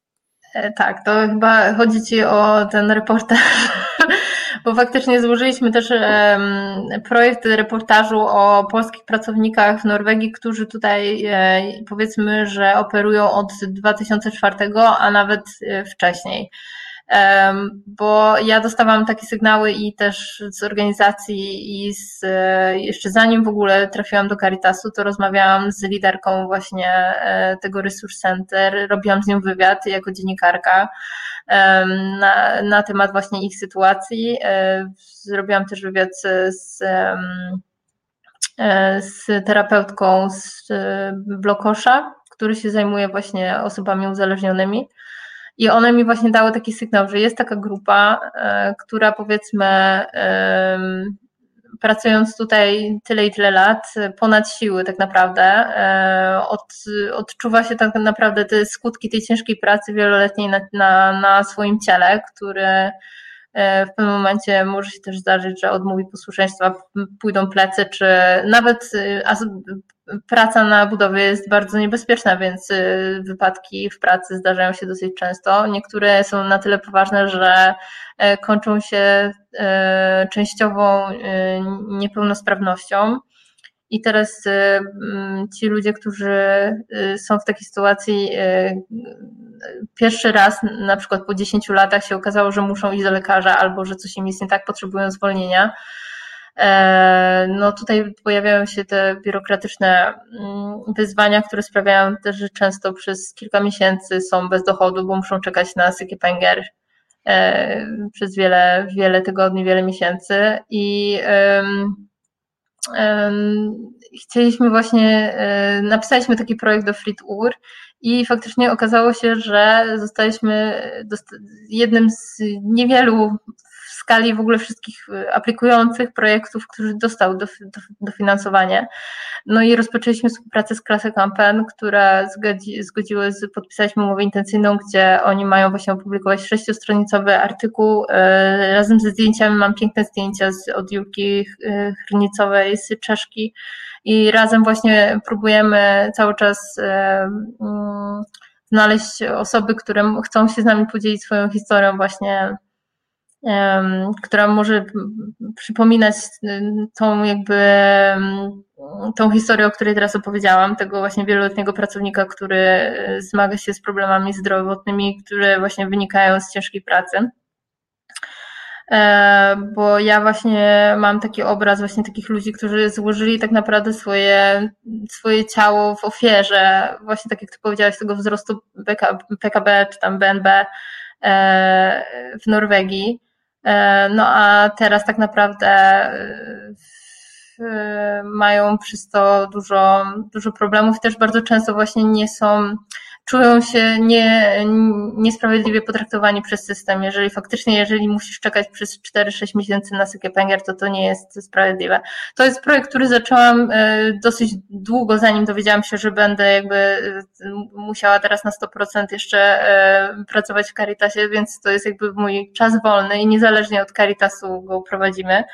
E, tak, to chyba chodzi Ci o ten reportaż, bo faktycznie złożyliśmy też projekt reportażu o polskich pracownikach w Norwegii, którzy tutaj e, powiedzmy, że operują od 2004, a nawet e, wcześniej bo ja dostawałam takie sygnały i też z organizacji i z, jeszcze zanim w ogóle trafiłam do Caritasu, to rozmawiałam z liderką właśnie e, tego Resource Center, robiłam z nią wywiad jako dziennikarka na, na temat właśnie ich sytuacji. E, zrobiłam też wywiad z, e, z terapeutką z Blokosza, który się zajmuje właśnie osobami uzależnionymi. I one mi właśnie dały taki sygnał, że jest taka grupa, e, która powiedzmy, pracując tutaj tyle i tyle lat, ponad siły tak naprawdę, e, od, odczuwa się tak naprawdę te skutki tej ciężkiej pracy wieloletniej na, na, na swoim ciele, który w pewnym momencie może się też zdarzyć, że odmówi posłuszeństwa, pójdą plecy, czy nawet y, praca na budowie jest bardzo niebezpieczna, więc y, wypadki w pracy zdarzają się dosyć często. Niektóre są na tyle poważne, że e, kończą się e, częściową niepełnosprawnością. I teraz mm, ci ludzie, którzy są w takiej sytuacji, pierwszy raz, na przykład po 10 latach się okazało, że muszą iść do lekarza albo że coś im jest nie tak, potrzebują zwolnienia, no tutaj pojawiają się te biurokratyczne mm, wyzwania, które sprawiają też, że często przez kilka miesięcy są bez dochodu, bo muszą czekać na Sykiepęgier przez wiele, wiele tygodni, wiele miesięcy. I chcieliśmy właśnie, e, napisaliśmy taki projekt do FreeTour i faktycznie okazało się, że zostaliśmy jednym z niewielu skali w ogóle wszystkich y, aplikujących projektów, którzy dostał dofinansowanie. No i rozpoczęliśmy współpracę z Klasy Campaign, która zgodzi, zgodziły, podpisaliśmy umowę intencyjną, gdzie oni mają właśnie opublikować sześciostronicowy artykuł. Y, razem ze zdjęciami mam piękne zdjęcia z, od Julki y, Chrnicowej z Czeszki i razem właśnie próbujemy cały czas mm, znaleźć osoby, które chcą się z nami podzielić swoją historią właśnie która może przypominać tą jakby tą historię, o której teraz opowiedziałam, tego właśnie wieloletniego pracownika, który e, zmaga się z problemami zdrowotnymi, które właśnie wynikają z ciężkiej pracy. E, bo ja właśnie mam taki obraz właśnie takich ludzi, którzy złożyli tak naprawdę swoje, swoje ciało w ofierze, właśnie tak jak ty powiedziałaś, tego wzrostu PKB czy tam BNB e, w Norwegii. E, no a teraz tak naprawdę e, mają przez to dużo, dużo problemów. Też bardzo często właśnie nie są, czują się nie, niesprawiedliwie potraktowani przez system. Jeżeli faktycznie, jeżeli musisz czekać przez 4-6 miesięcy na Sykepenger, to to nie jest sprawiedliwe. To jest projekt, który zaczęłam e, dosyć długo, zanim dowiedziałam się, że będę jakby e, musiała teraz na 100% jeszcze e, pracować w Caritasie, więc to jest jakby mój czas wolny i niezależnie od Caritasu go prowadzimy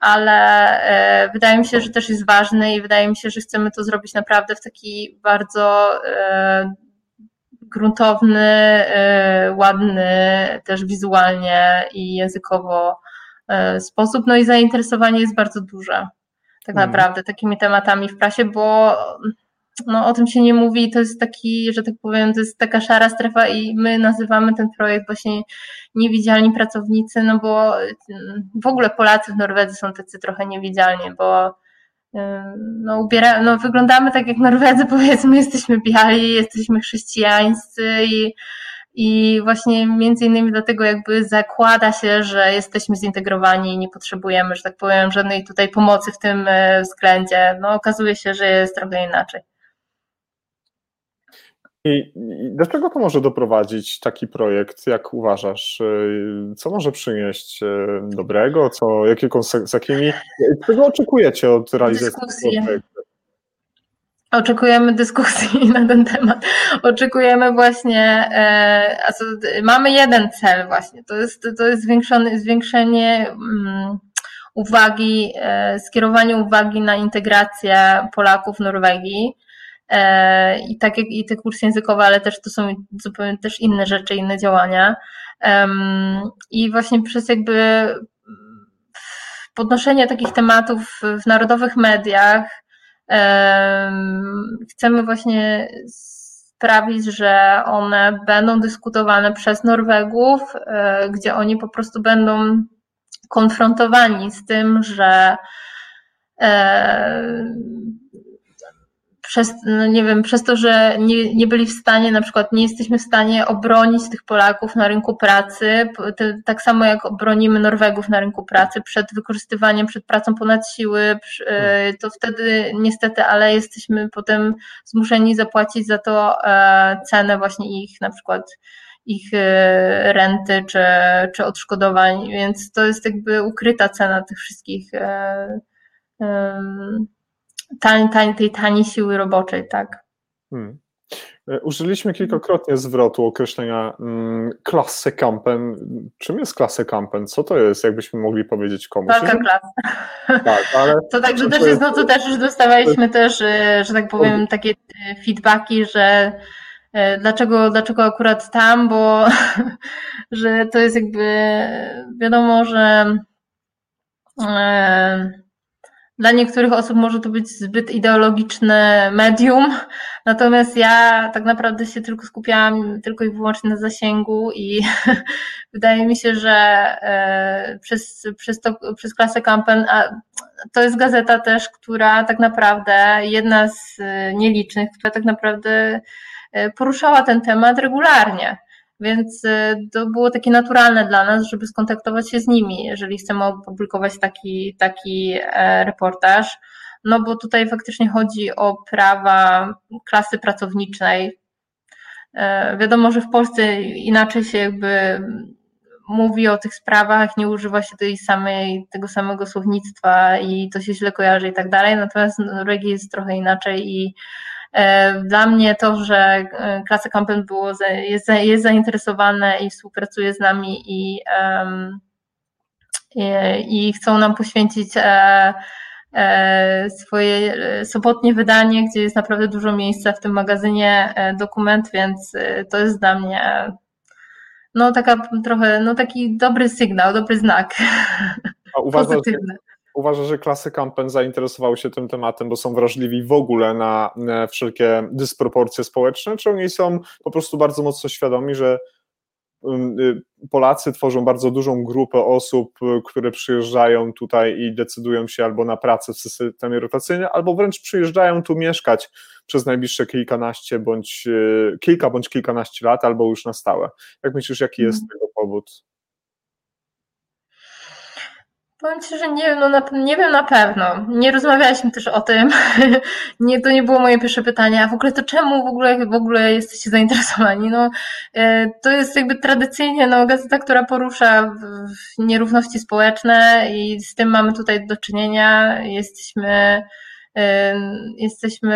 ale wydaje mi się, że też jest ważny i wydaje mi się, że chcemy to zrobić naprawdę w taki bardzo gruntowny, y, ładny też wizualnie i językowo y, sposób. No i zainteresowanie jest bardzo duże tak mhm. naprawdę takimi tematami w prasie, bo no, o tym się nie mówi, to jest taki, że tak powiem, to jest taka szara strefa i my nazywamy ten projekt właśnie niewidzialni pracownicy, no bo w ogóle Polacy w Norwegii są tacy trochę niewidzialni, bo no, ubiera, no, wyglądamy tak jak Norwedzy, powiedzmy, jesteśmy biali, jesteśmy chrześcijańscy i, i właśnie między innymi dlatego jakby zakłada się, że jesteśmy zintegrowani i nie potrzebujemy, że tak powiem, żadnej tutaj pomocy w tym e, względzie. No okazuje się, że jest trochę inaczej. I do czego to może doprowadzić taki projekt, jak uważasz? Y, co może przynieść y, dobrego? Co, jakie z jakimi, czego oczekujecie od realizacji tego projektu? Oczekujemy dyskusji na ten temat. Oczekujemy właśnie, e, mamy jeden cel właśnie, to jest, to jest zwiększone, zwiększenie um, uwagi, e, skierowanie uwagi na integrację Polaków w Norwegii i tak jak i te kursy językowe, ale też to są zupełnie też inne rzeczy, inne działania. I właśnie przez jakby podnoszenie takich tematów w narodowych mediach chcemy właśnie sprawić, że one będą dyskutowane przez Norwegów, e, gdzie oni po prostu będą konfrontowani z tym, że e, przez, no nie wiem, przez to, że nie, nie byli w stanie, na przykład nie jesteśmy w stanie obronić tych Polaków na rynku pracy, tak samo jak bronimy Norwegów na rynku pracy przed wykorzystywaniem, przed pracą ponad siły, e, to wtedy niestety, ale jesteśmy potem zmuszeni zapłacić za to e, cenę właśnie ich na przykład ich e, renty czy, czy odszkodowań, więc to jest jakby ukryta cena tych wszystkich tań, tań, tej taniej siły roboczej, tak. Hmm. E, użyliśmy kilkakrotnie zwrotu określenia mm, klasę kampen. Czym jest klasę kampen? Co to jest, jakbyśmy mogli powiedzieć komuś? Taka klasa. Tak, ale... To także też jest, no to też już dostawaliśmy też, e, że tak powiem, takie e, feedbacki, że dlaczego, dlaczego akurat tam, bo że to jest jakby wiadomo, że dla niektórych osób może to być zbyt ideologiczne medium, natomiast ja tak naprawdę się tylko skupiałam tylko i wyłącznie na zasięgu i wydaje mi się, że e, przez, przez, to, przez klasę Kampen, a to jest gazeta też, która tak naprawdę, jedna z e, nielicznych, która tak naprawdę e, poruszała ten temat regularnie. Więc to było takie naturalne dla nas, żeby skontaktować się z nimi, jeżeli chcemy opublikować taki, taki reportaż. No bo tutaj faktycznie chodzi o prawa klasy pracowniczej. Wiadomo, że w Polsce inaczej się jakby mówi o tych sprawach, nie używa się tej samej, tego samego słownictwa i to się źle kojarzy i tak dalej, natomiast Norwegii jest trochę inaczej i e, dla mnie to, że e, Klasa Kampen było, jest, jest zainteresowane i współpracuje z nami i, i, i chcą nam poświęcić e, swoje sobotnie wydanie, gdzie jest naprawdę dużo miejsca w tym magazynie dokument, więc to jest dla mnie no taka trochę, no taki dobry sygnał, dobry znak. A uważasz, Pozytywny. Uważasz, że klasy Kampen zainteresowały się tym tematem, bo są wrażliwi w ogóle na wszelkie dysproporcje społeczne, czy oni są po prostu bardzo mocno świadomi, że Y, Polacy tworzą bardzo dużą grupę osób, y, które przyjeżdżają tutaj i decydują się albo na pracę w systemie rotacyjnym, albo wręcz przyjeżdżają tu mieszkać przez najbliższe kilkanaście bądź y, kilka bądź kilkanaście lat, albo już na stałe. Jak myślisz, jaki jest mhm. tego powód? Powiem Ci, że nie, no na, nie wiem na pewno. Nie rozmawialiśmy też o tym. nie, to nie było moje pierwsze pytanie. A w ogóle to czemu w ogóle, w ogóle jesteście zainteresowani? No, e, to jest jakby tradycyjnie no, gazeta, która porusza nierówności społeczne i z tym mamy tutaj do czynienia. Jesteśmy, e, jesteśmy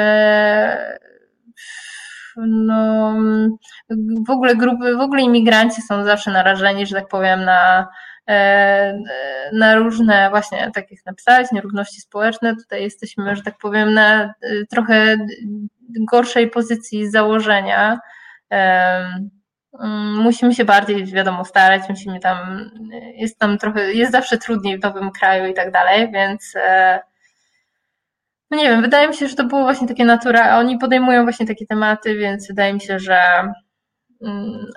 no, w ogóle grupy, w ogóle imigranci są zawsze narażeni, że tak powiem, na na różne, właśnie tak jak napisałeś, nierówności społeczne. Tutaj jesteśmy, że tak powiem, na e, trochę gorszej pozycji założenia. Mm, musimy się bardziej, wiadomo, starać, musimy tam, jest tam trochę, jest zawsze trudniej w nowym kraju i tak dalej, więc e, no nie wiem, wydaje mi się, że to było właśnie takie natura, oni podejmują właśnie takie tematy, więc wydaje mi się, że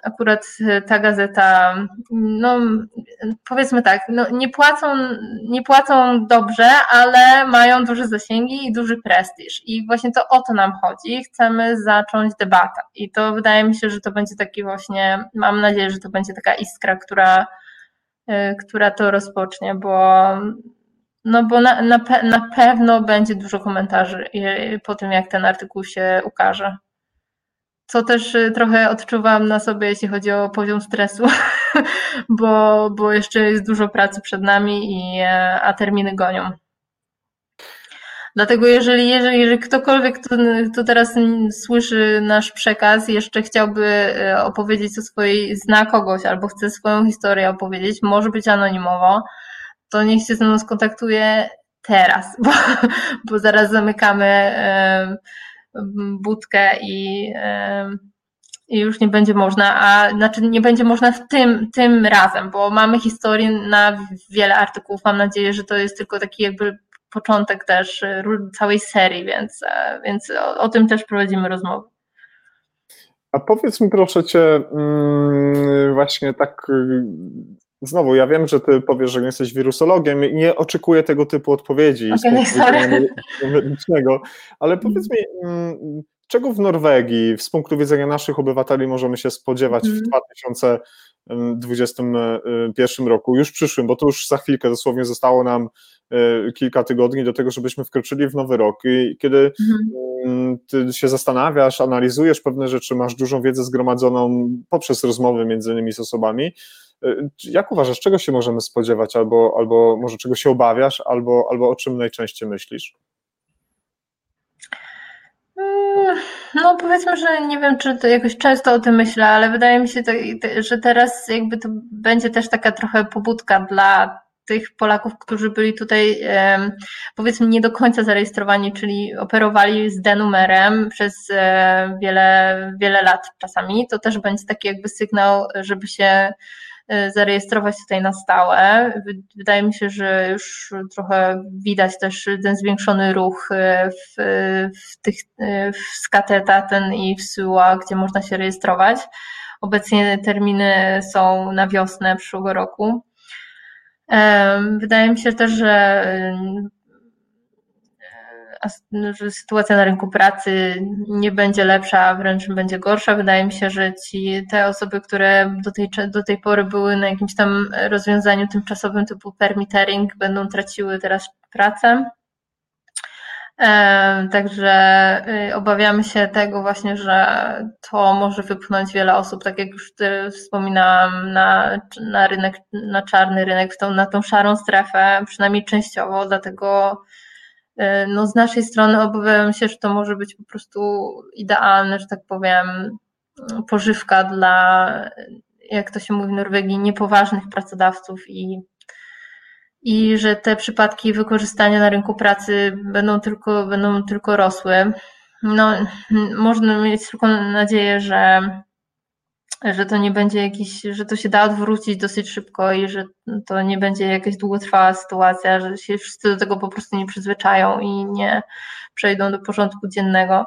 akurat ta gazeta, no powiedzmy tak, no, nie, płacą, nie płacą dobrze, ale mają duże zasięgi i duży prestiż. I właśnie to o to nam chodzi. Chcemy zacząć debatę. I to wydaje mi się, że to będzie taki właśnie, mam nadzieję, że to będzie taka iskra, która, y, która to rozpocznie, bo no bo na, na, na pewno będzie dużo komentarzy y, po tym, jak ten artykuł się ukaże co też y, trochę odczuwam na sobie, jeśli chodzi o poziom stresu, bo, bo jeszcze jest dużo pracy przed nami, i, e, a terminy gonią. Dlatego jeżeli, jeżeli, jeżeli ktokolwiek, kto, teraz słyszy nasz przekaz, jeszcze chciałby e, opowiedzieć o swojej, zna kogoś albo chce swoją historię opowiedzieć, może być anonimowo, to niech się ze mną skontaktuje teraz, bo, bo zaraz zamykamy budkę i, i już nie będzie można, a znaczy nie będzie można w tym, tym razem, bo mamy historię na wiele artykułów. Mam nadzieję, że to jest tylko taki jakby początek też e, całej serii, więc, e, więc o, o tym też prowadzimy rozmowy. A powiedz mi proszę Cię, mm, właśnie tak Znowu, ja wiem, że ty powiesz, że nie jesteś wirusologiem i nie oczekuję tego typu odpowiedzi okay, z punktu medycznego, ale powiedz mi, mm, czego w Norwegii z punktu widzenia naszych obywateli możemy się spodziewać mm. w 2021 roku, już przyszłym, bo to już za chwilkę dosłownie zostało nam e, kilka tygodni do tego, żebyśmy wkroczyli w nowy rok i kiedy mm. ty się zastanawiasz, analizujesz pewne rzeczy, masz dużą wiedzę zgromadzoną poprzez rozmowy między innymi z osobami, Y, jak uważasz, czego się możemy spodziewać, albo, albo może czego się obawiasz, albo, albo o czym najczęściej myślisz? Mm, no powiedzmy, że nie wiem, czy to jakoś często o tym myślę, ale wydaje mi się, że teraz jakby to będzie też taka trochę pobudka dla tych Polaków, którzy byli tutaj powiedzmy nie do końca zarejestrowani, czyli operowali z denumerem przez e, wiele, wiele lat czasami, to też będzie taki jakby sygnał, żeby się zarejestrować tutaj na stałe. Wydaje mi się, że już trochę widać też ten zwiększony ruch w, w tych w Skateta ten i w SUA, gdzie można się rejestrować. Obecnie terminy są na wiosnę przyszłego roku. Wydaje mi się też, że że sytuacja na rynku pracy nie będzie lepsza, wręcz będzie gorsza. Wydaje mi się, że ci te osoby, które do tej, do tej pory były na jakimś tam rozwiązaniu tymczasowym typu permittering, będą traciły teraz pracę. Także y, obawiamy się tego właśnie, że to może wypchnąć wiele osób, tak jak już wspominałam, na, na rynek, na czarny rynek, tą, na tą szarą strefę, przynajmniej częściowo, dlatego y, no, z naszej strony obawiam się, że to może być po prostu idealne, że tak powiem, pożywka dla, jak to się mówi w Norwegii, niepoważnych pracodawców i i że te przypadki wykorzystania na rynku pracy będą tylko, będą tylko rosły. No, można mieć tylko nadzieję, że, że to nie będzie jakiś, że to się da odwrócić dosyć szybko i że to nie będzie jakaś długotrwała sytuacja, że się wszyscy do tego po prostu nie przyzwyczają i nie przejdą do porządku dziennego.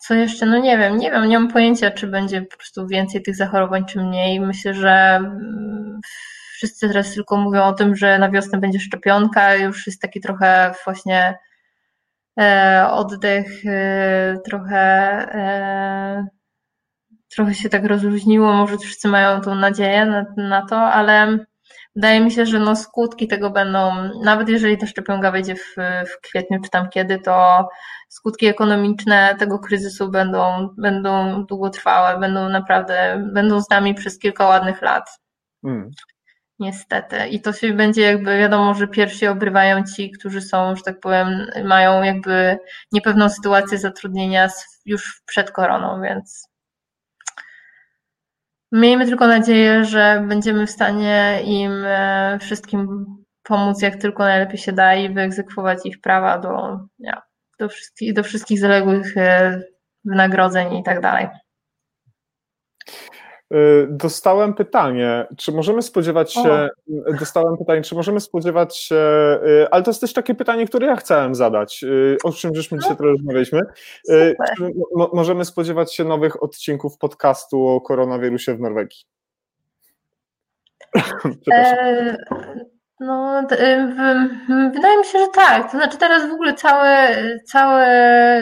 Co jeszcze? No nie wiem, nie wiem, nie mam pojęcia, czy będzie po prostu więcej tych zachorowań, czy mniej. Myślę, że wszyscy teraz tylko mówią o tym, że na wiosnę będzie szczepionka, już jest taki trochę właśnie oddech, e, trochę, e, trochę się tak rozluźniło, może wszyscy mają tą nadzieję na, na to, ale wydaje mi się, że no skutki tego będą, nawet jeżeli ta szczepionka wejdzie w, w kwietniu czy tam kiedy, to skutki ekonomiczne tego kryzysu będą, będą długotrwałe, będą naprawdę, będą z nami przez kilka ładnych lat. Hmm. Niestety. I to się będzie jakby wiadomo, że pierwsi obrywają ci, którzy są, że tak powiem, mają jakby niepewną sytuację zatrudnienia już przed koroną, więc miejmy tylko nadzieję, że będziemy w stanie im e, wszystkim pomóc jak tylko najlepiej się da i wyegzekwować ich prawa do, do, wszystkich, do wszystkich zaległych e, wynagrodzeń i tak dalej. Y, dostałem pytanie, czy możemy spodziewać się, o. dostałem pytanie, czy możemy spodziewać się, y, ale to jest też takie pytanie, które ja chciałem zadać, y, o czym żeśmy dzisiaj trochę rozmawialiśmy. Czy możemy spodziewać się nowych odcinków podcastu o koronawirusie w Norwegii? E, no, wydaje mi się, że tak. To znaczy teraz w ogóle całe, cała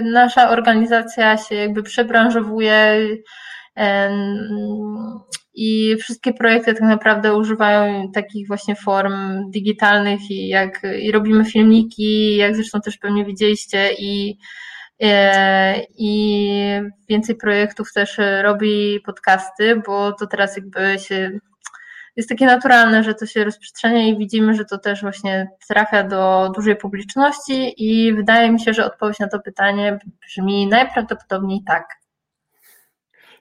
nasza organizacja się jakby przebranżowuje i wszystkie projekty tak naprawdę używają takich właśnie form digitalnych i jak i robimy filmiki, jak zresztą też pewnie widzieliście i e, i więcej projektów też robi podcasty, bo to teraz jakby się jest takie naturalne, że to się rozprzestrzenia i widzimy, że to też właśnie trafia do dużej publiczności i wydaje mi się, że odpowiedź na to pytanie brzmi najprawdopodobniej tak.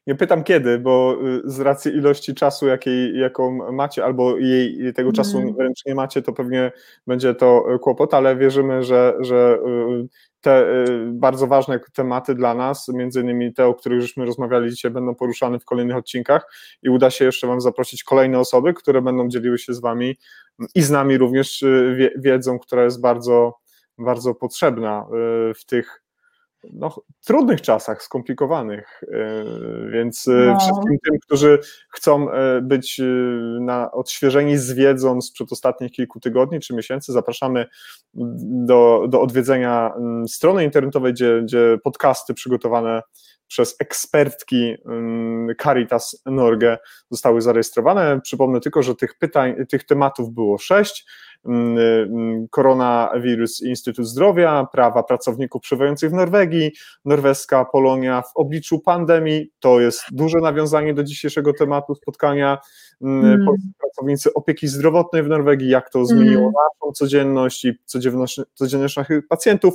Nie pytam kiedy, bo y, z racji ilości czasu, jakiej, jaką macie, albo jej, tego czasu mm. wręcz nie macie, to pewnie będzie to y, kłopot, ale wierzymy, że, że y, te bardzo ważne tematy dla nas, między innymi te, o których żeśmy rozmawiali dzisiaj, będą poruszane w kolejnych odcinkach i uda się jeszcze Wam zaprosić kolejne osoby, które będą dzieliły się z Wami i z nami również wiedzą, która jest bardzo, bardzo potrzebna w tych no, trudnych czasach, skomplikowanych, e, więc e, no. wszystkim tym, którzy chcą e, być na odświeżeni z wiedzą sprzed ostatnich kilku tygodni czy miesięcy, zapraszamy do, do odwiedzenia mm, strony internetowej, gdzie, gdzie podcasty przygotowane przez ekspertki Caritas Norge zostały zarejestrowane. Przypomnę tylko, że tych pytań, tych tematów było sześć. Koronawirus i Instytut Zdrowia, prawa pracowników przebywających w Norwegii, norweska Polonia w obliczu pandemii. To jest duże nawiązanie do dzisiejszego tematu spotkania. Mm. Pracownicy opieki zdrowotnej w Norwegii, jak to zmieniło mm. naszą codzienność i codzienność, codzienność naszych pacjentów.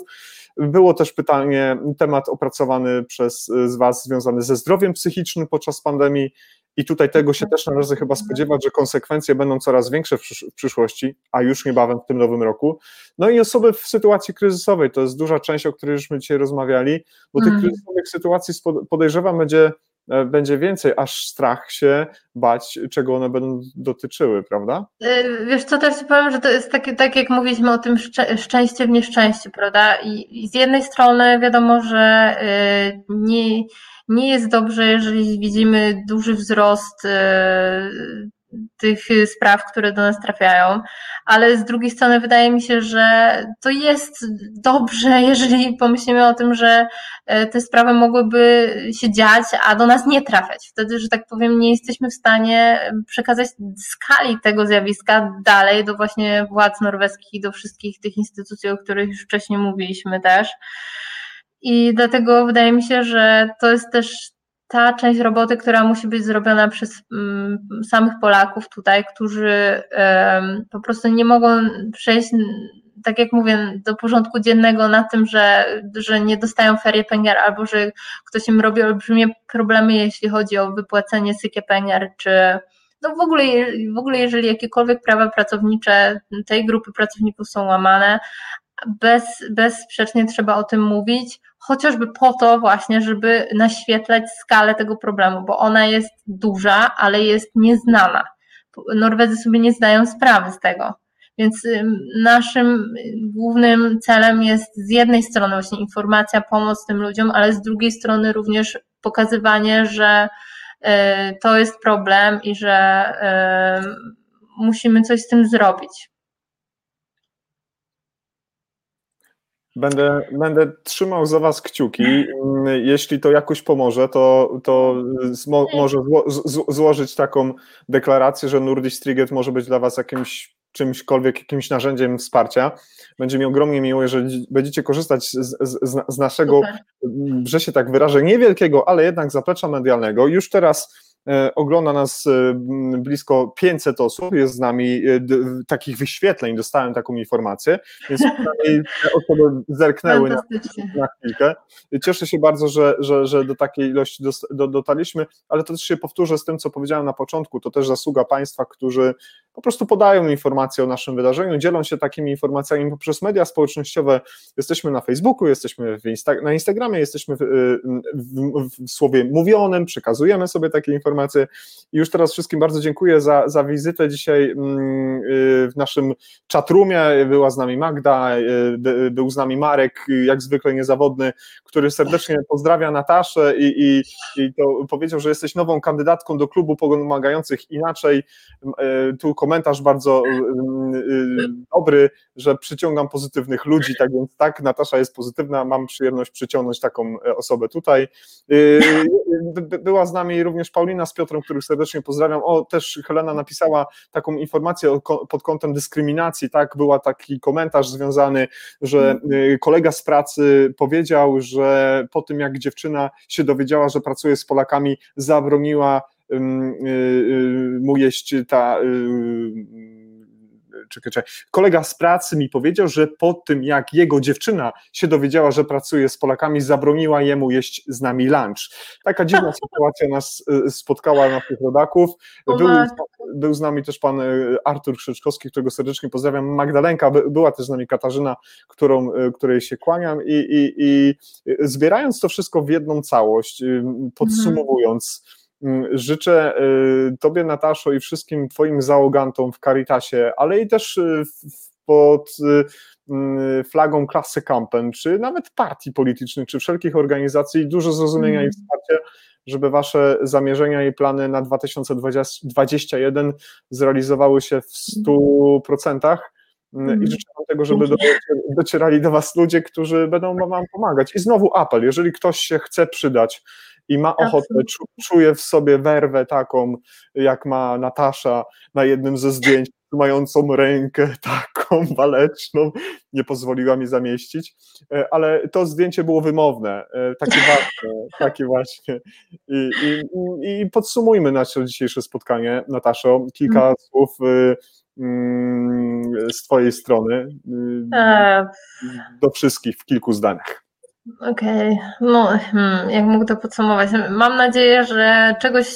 Było też pytanie, temat opracowany przez z Was związany ze zdrowiem psychicznym podczas pandemii i tutaj tego się też należy chyba spodziewać, że konsekwencje będą coraz większe w, przyszłości, a już niebawem w tym nowym roku. No i osoby w sytuacji kryzysowej, to jest duża część, o której żeśmy dzisiaj rozmawiali, bo tych mm. kryzysowych sytuacji podejrzewam będzie będzie więcej, aż strach się bać, czego one będą dotyczyły, prawda? E, wiesz co, też powiem, że to jest takie, tak jak mówiliśmy o tym szczę szczęście w nieszczęściu, prawda? I, I, z jednej strony wiadomo, że nie, nie jest dobrze, jeżeli widzimy duży wzrost tych y, spraw, które do nas trafiają, ale z drugiej strony wydaje mi się, że to jest dobrze, jeżeli pomyślimy o tym, że e, te sprawy mogłyby się dziać, a do nas nie trafiać. Wtedy, że tak powiem, nie jesteśmy w stanie przekazać skali tego zjawiska dalej do właśnie władz norweskich do wszystkich tych instytucji, o których już wcześniej mówiliśmy też. I dlatego wydaje mi się, że to jest też ta część roboty, która musi być zrobiona przez mm, samych Polaków tutaj, którzy po prostu nie mogą przejść, tak jak mówię, do porządku dziennego na tym, że, że nie dostają ferie peniar albo że ktoś im robi olbrzymie problemy, jeśli chodzi o wypłacenie sykie peniar, czy no w ogóle, w ogóle jeżeli jakiekolwiek prawa pracownicze tej grupy pracowników są łamane, bez, bezsprzecznie trzeba o tym mówić, chociażby po to właśnie, żeby naświetlać skalę tego problemu, bo ona jest duża, ale jest nieznana. Norwedzy sobie nie zdają sprawy z tego. Więc naszym głównym celem jest z jednej strony właśnie informacja, pomoc tym ludziom, ale z drugiej strony również pokazywanie, że y, to jest problem i że y, musimy coś z tym zrobić. Będę, będę trzymał za Was kciuki. Mm, jeśli to jakoś pomoże, to, to zmo, może zło, z, złożyć taką deklarację, że Nordic Striget może być dla Was jakimś czymśkolwiek, jakimś narzędziem wsparcia. Będzie mi ogromnie miło, jeżeli będziecie korzystać z, z, z naszego, Super. że się tak wyrażę, niewielkiego, ale jednak zaplecza medialnego. Już teraz ogląda nas e, blisko 500 osób, jest z nami e, takich wyświetleń, dostałem taką informację, więc te osoby zerknęły na, na chwilkę. Cieszę się bardzo, że, że, że do takiej ilości dotarliśmy, ale to też się powtórzę z tym, co powiedziałem na początku, to też zasługa Państwa, którzy po prostu podają informacje o naszym wydarzeniu, dzielą się takimi informacjami poprzez media społecznościowe. Jesteśmy na Facebooku, jesteśmy Insta na Instagramie, jesteśmy w, w, w, słowie mówionym, przekazujemy sobie takie informacje. I już teraz wszystkim bardzo dziękuję za, za wizytę dzisiaj mm, y, w naszym chatroomie. Była z nami Magda, y, był z nami Marek, jak zwykle niezawodny, który serdecznie pozdrawia Nataszę i, i, i to powiedział, że jesteś nową kandydatką do klubu pomagających inaczej. Y, tu komentarz bardzo y, y, dobry, że przyciągam pozytywnych ludzi, tak więc tak, Natasza jest pozytywna, mam przyjemność przyciągnąć taką e, osobę tutaj. Y, była z nami również Paulina z Piotrem, których serdecznie pozdrawiam. O, też Helena napisała taką informację pod kątem dyskryminacji, tak, była taki komentarz związany, że kolega z pracy powiedział, że po tym jak dziewczyna się dowiedziała, że pracuje z Polakami, zabroniła Y, y, mu jeść ta y, czekaj, czekaj. Kolega z pracy mi powiedział, że po tym jak jego dziewczyna się dowiedziała, że pracuje z Polakami, zabroniła jemu jeść z nami lunch. Taka dziwna sytuacja nas spotkała, naszych rodaków. Był, był z nami też pan Artur Krzyczkowski, którego serdecznie pozdrawiam, Magdalenka, była też z nami Katarzyna, którą, której się kłaniam i, i, i zbierając to wszystko w jedną całość, podsumowując, Mm, życzę y, Tobie, Nataszo, i wszystkim Twoim załogantom w Caritasie, ale i też y, pod y, mm, flagą klasy Kampen, czy nawet partii politycznych, czy wszelkich organizacji, dużo zrozumienia mm. i wsparcia, żeby Wasze zamierzenia i plany na 2021 zrealizowały się w 100%. Mm. I życzę Wam tego, żeby docierali do Was ludzie, którzy będą Wam pomagać. I znowu apel, jeżeli ktoś się chce przydać, i ma ochotę, czuje w sobie werwę taką, jak ma Natasza na jednym ze zdjęć, mającą rękę taką waleczną, nie pozwoliła mi zamieścić, e, ale to zdjęcie było wymowne, e, takie właśnie, takie właśnie. I, i, i podsumujmy nasze dzisiejsze spotkanie, Nataszo, kilka hmm. słów y, mm, z Twojej strony y, do wszystkich w kilku zdaniach. Okej, okay. no hmm, jak mógł to podsumować? Mam nadzieję, że czegoś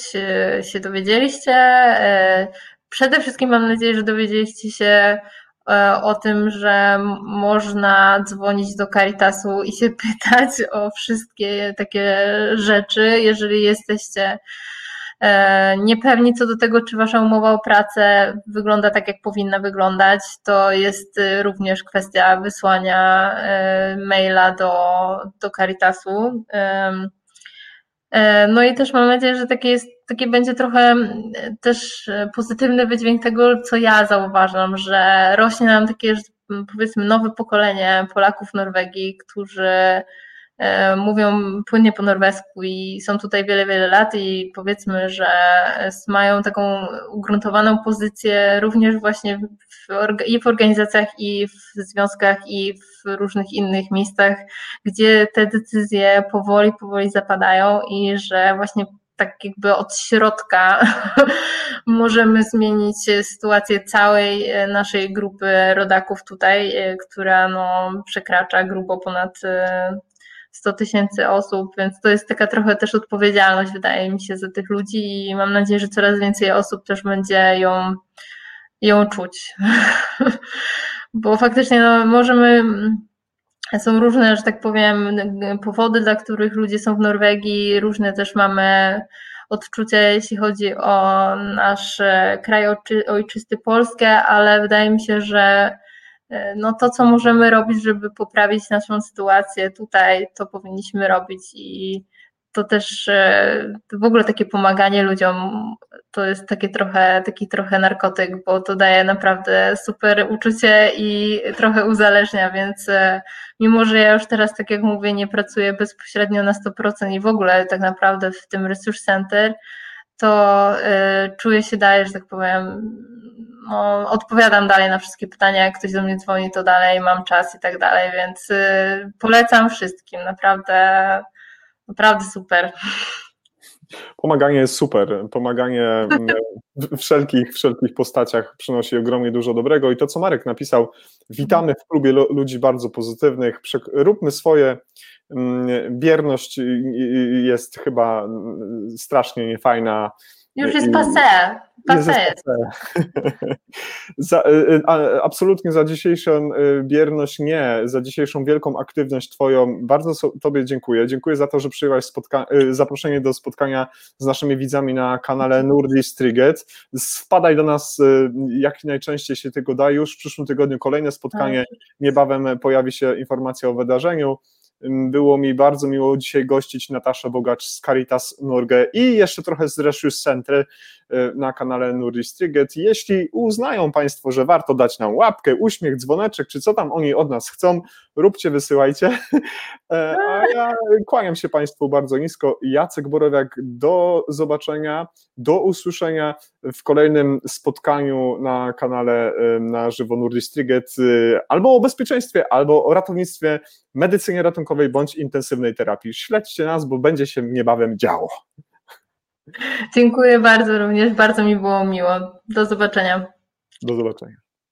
się dowiedzieliście. E, przede wszystkim mam nadzieję, że dowiedzieliście się e, o tym, że można dzwonić do Caritasu i się pytać o wszystkie takie rzeczy, jeżeli jesteście E, niepewni co do tego, czy Wasza umowa o pracę wygląda tak, jak powinna wyglądać, to jest y, również kwestia wysłania e, maila do, do Caritasu. E, no i też mam nadzieję, że takie, jest, będzie trochę też pozytywny wydźwięk tego, co ja zauważam, że rośnie nam takie, powiedzmy, nowe pokolenie Polaków Norwegii, którzy E, mówią płynnie po norwesku i są tutaj wiele, wiele lat i powiedzmy, że mają taką ugruntowaną pozycję również właśnie w, i w organizacjach, i w związkach, i w różnych innych miejscach, gdzie te decyzje powoli, powoli zapadają i że właśnie tak jakby od środka możemy zmienić sytuację całej naszej grupy rodaków tutaj, e, która no, przekracza grubo ponad e, 100 tysięcy osób, więc to jest taka trochę też odpowiedzialność, wydaje mi się, za tych ludzi i mam nadzieję, że coraz więcej osób też będzie ją, ją czuć. Bo faktycznie no, możemy. Są różne, że tak powiem, powody, dla których ludzie są w Norwegii, różne też mamy odczucia, jeśli chodzi o nasz kraj ojczysty Polskę, ale wydaje mi się, że no to, co możemy robić, żeby poprawić naszą sytuację tutaj, to powinniśmy robić i to też e, w ogóle takie pomaganie ludziom to jest takie trochę, taki trochę narkotyk, bo to daje naprawdę super uczucie i trochę uzależnia, więc e, mimo, że ja już teraz, tak jak mówię, nie pracuję bezpośrednio na 100% i w ogóle tak naprawdę w tym Resource Center, to czuję się dalej, że tak powiem, no, odpowiadam dalej na wszystkie pytania, jak ktoś do mnie dzwoni, to dalej mam czas i tak dalej, więc y, polecam wszystkim, naprawdę, naprawdę super. Pomaganie jest super. Pomaganie w wszelkich, wszelkich postaciach przynosi ogromnie dużo dobrego. I to, co Marek napisał, witamy w klubie ludzi bardzo pozytywnych. Róbmy swoje. Mm, bierność jest chyba mm, strasznie niefajna już jest passé. Passé jest. za, y, y, absolutnie za dzisiejszą y, bierność nie, za dzisiejszą wielką aktywność Twoją. Bardzo so, Tobie dziękuję. Dziękuję za to, że przyjęłaś zaproszenie do spotkania z naszymi widzami na kanale Nurdi Striget. Wpadaj do nas jak najczęściej się tego da. Już w przyszłym tygodniu kolejne spotkanie. Tak. Niebawem pojawi się informacja o wydarzeniu. Było mi bardzo miło dzisiaj gościć Nataszę Bogacz z Caritas Norge i jeszcze trochę z Rescue Centry y, na kanale Nurdistriget. Jeśli uznają Państwo, że warto dać nam łapkę, uśmiech, dzwoneczek, czy co tam oni od nas chcą, róbcie, wysyłajcie. E, a ja kłaniam się Państwu bardzo nisko. Jacek Borowiak, do zobaczenia, do usłyszenia w kolejnym spotkaniu na kanale na żywo Nurdistriget y, albo o bezpieczeństwie, albo o ratownictwie, medycynie ratunkowej bądź intensywnej terapii. Śledźcie nas, bo będzie się niebawem działo. Dziękuję bardzo również, bardzo mi było miło. Do zobaczenia. Do zobaczenia.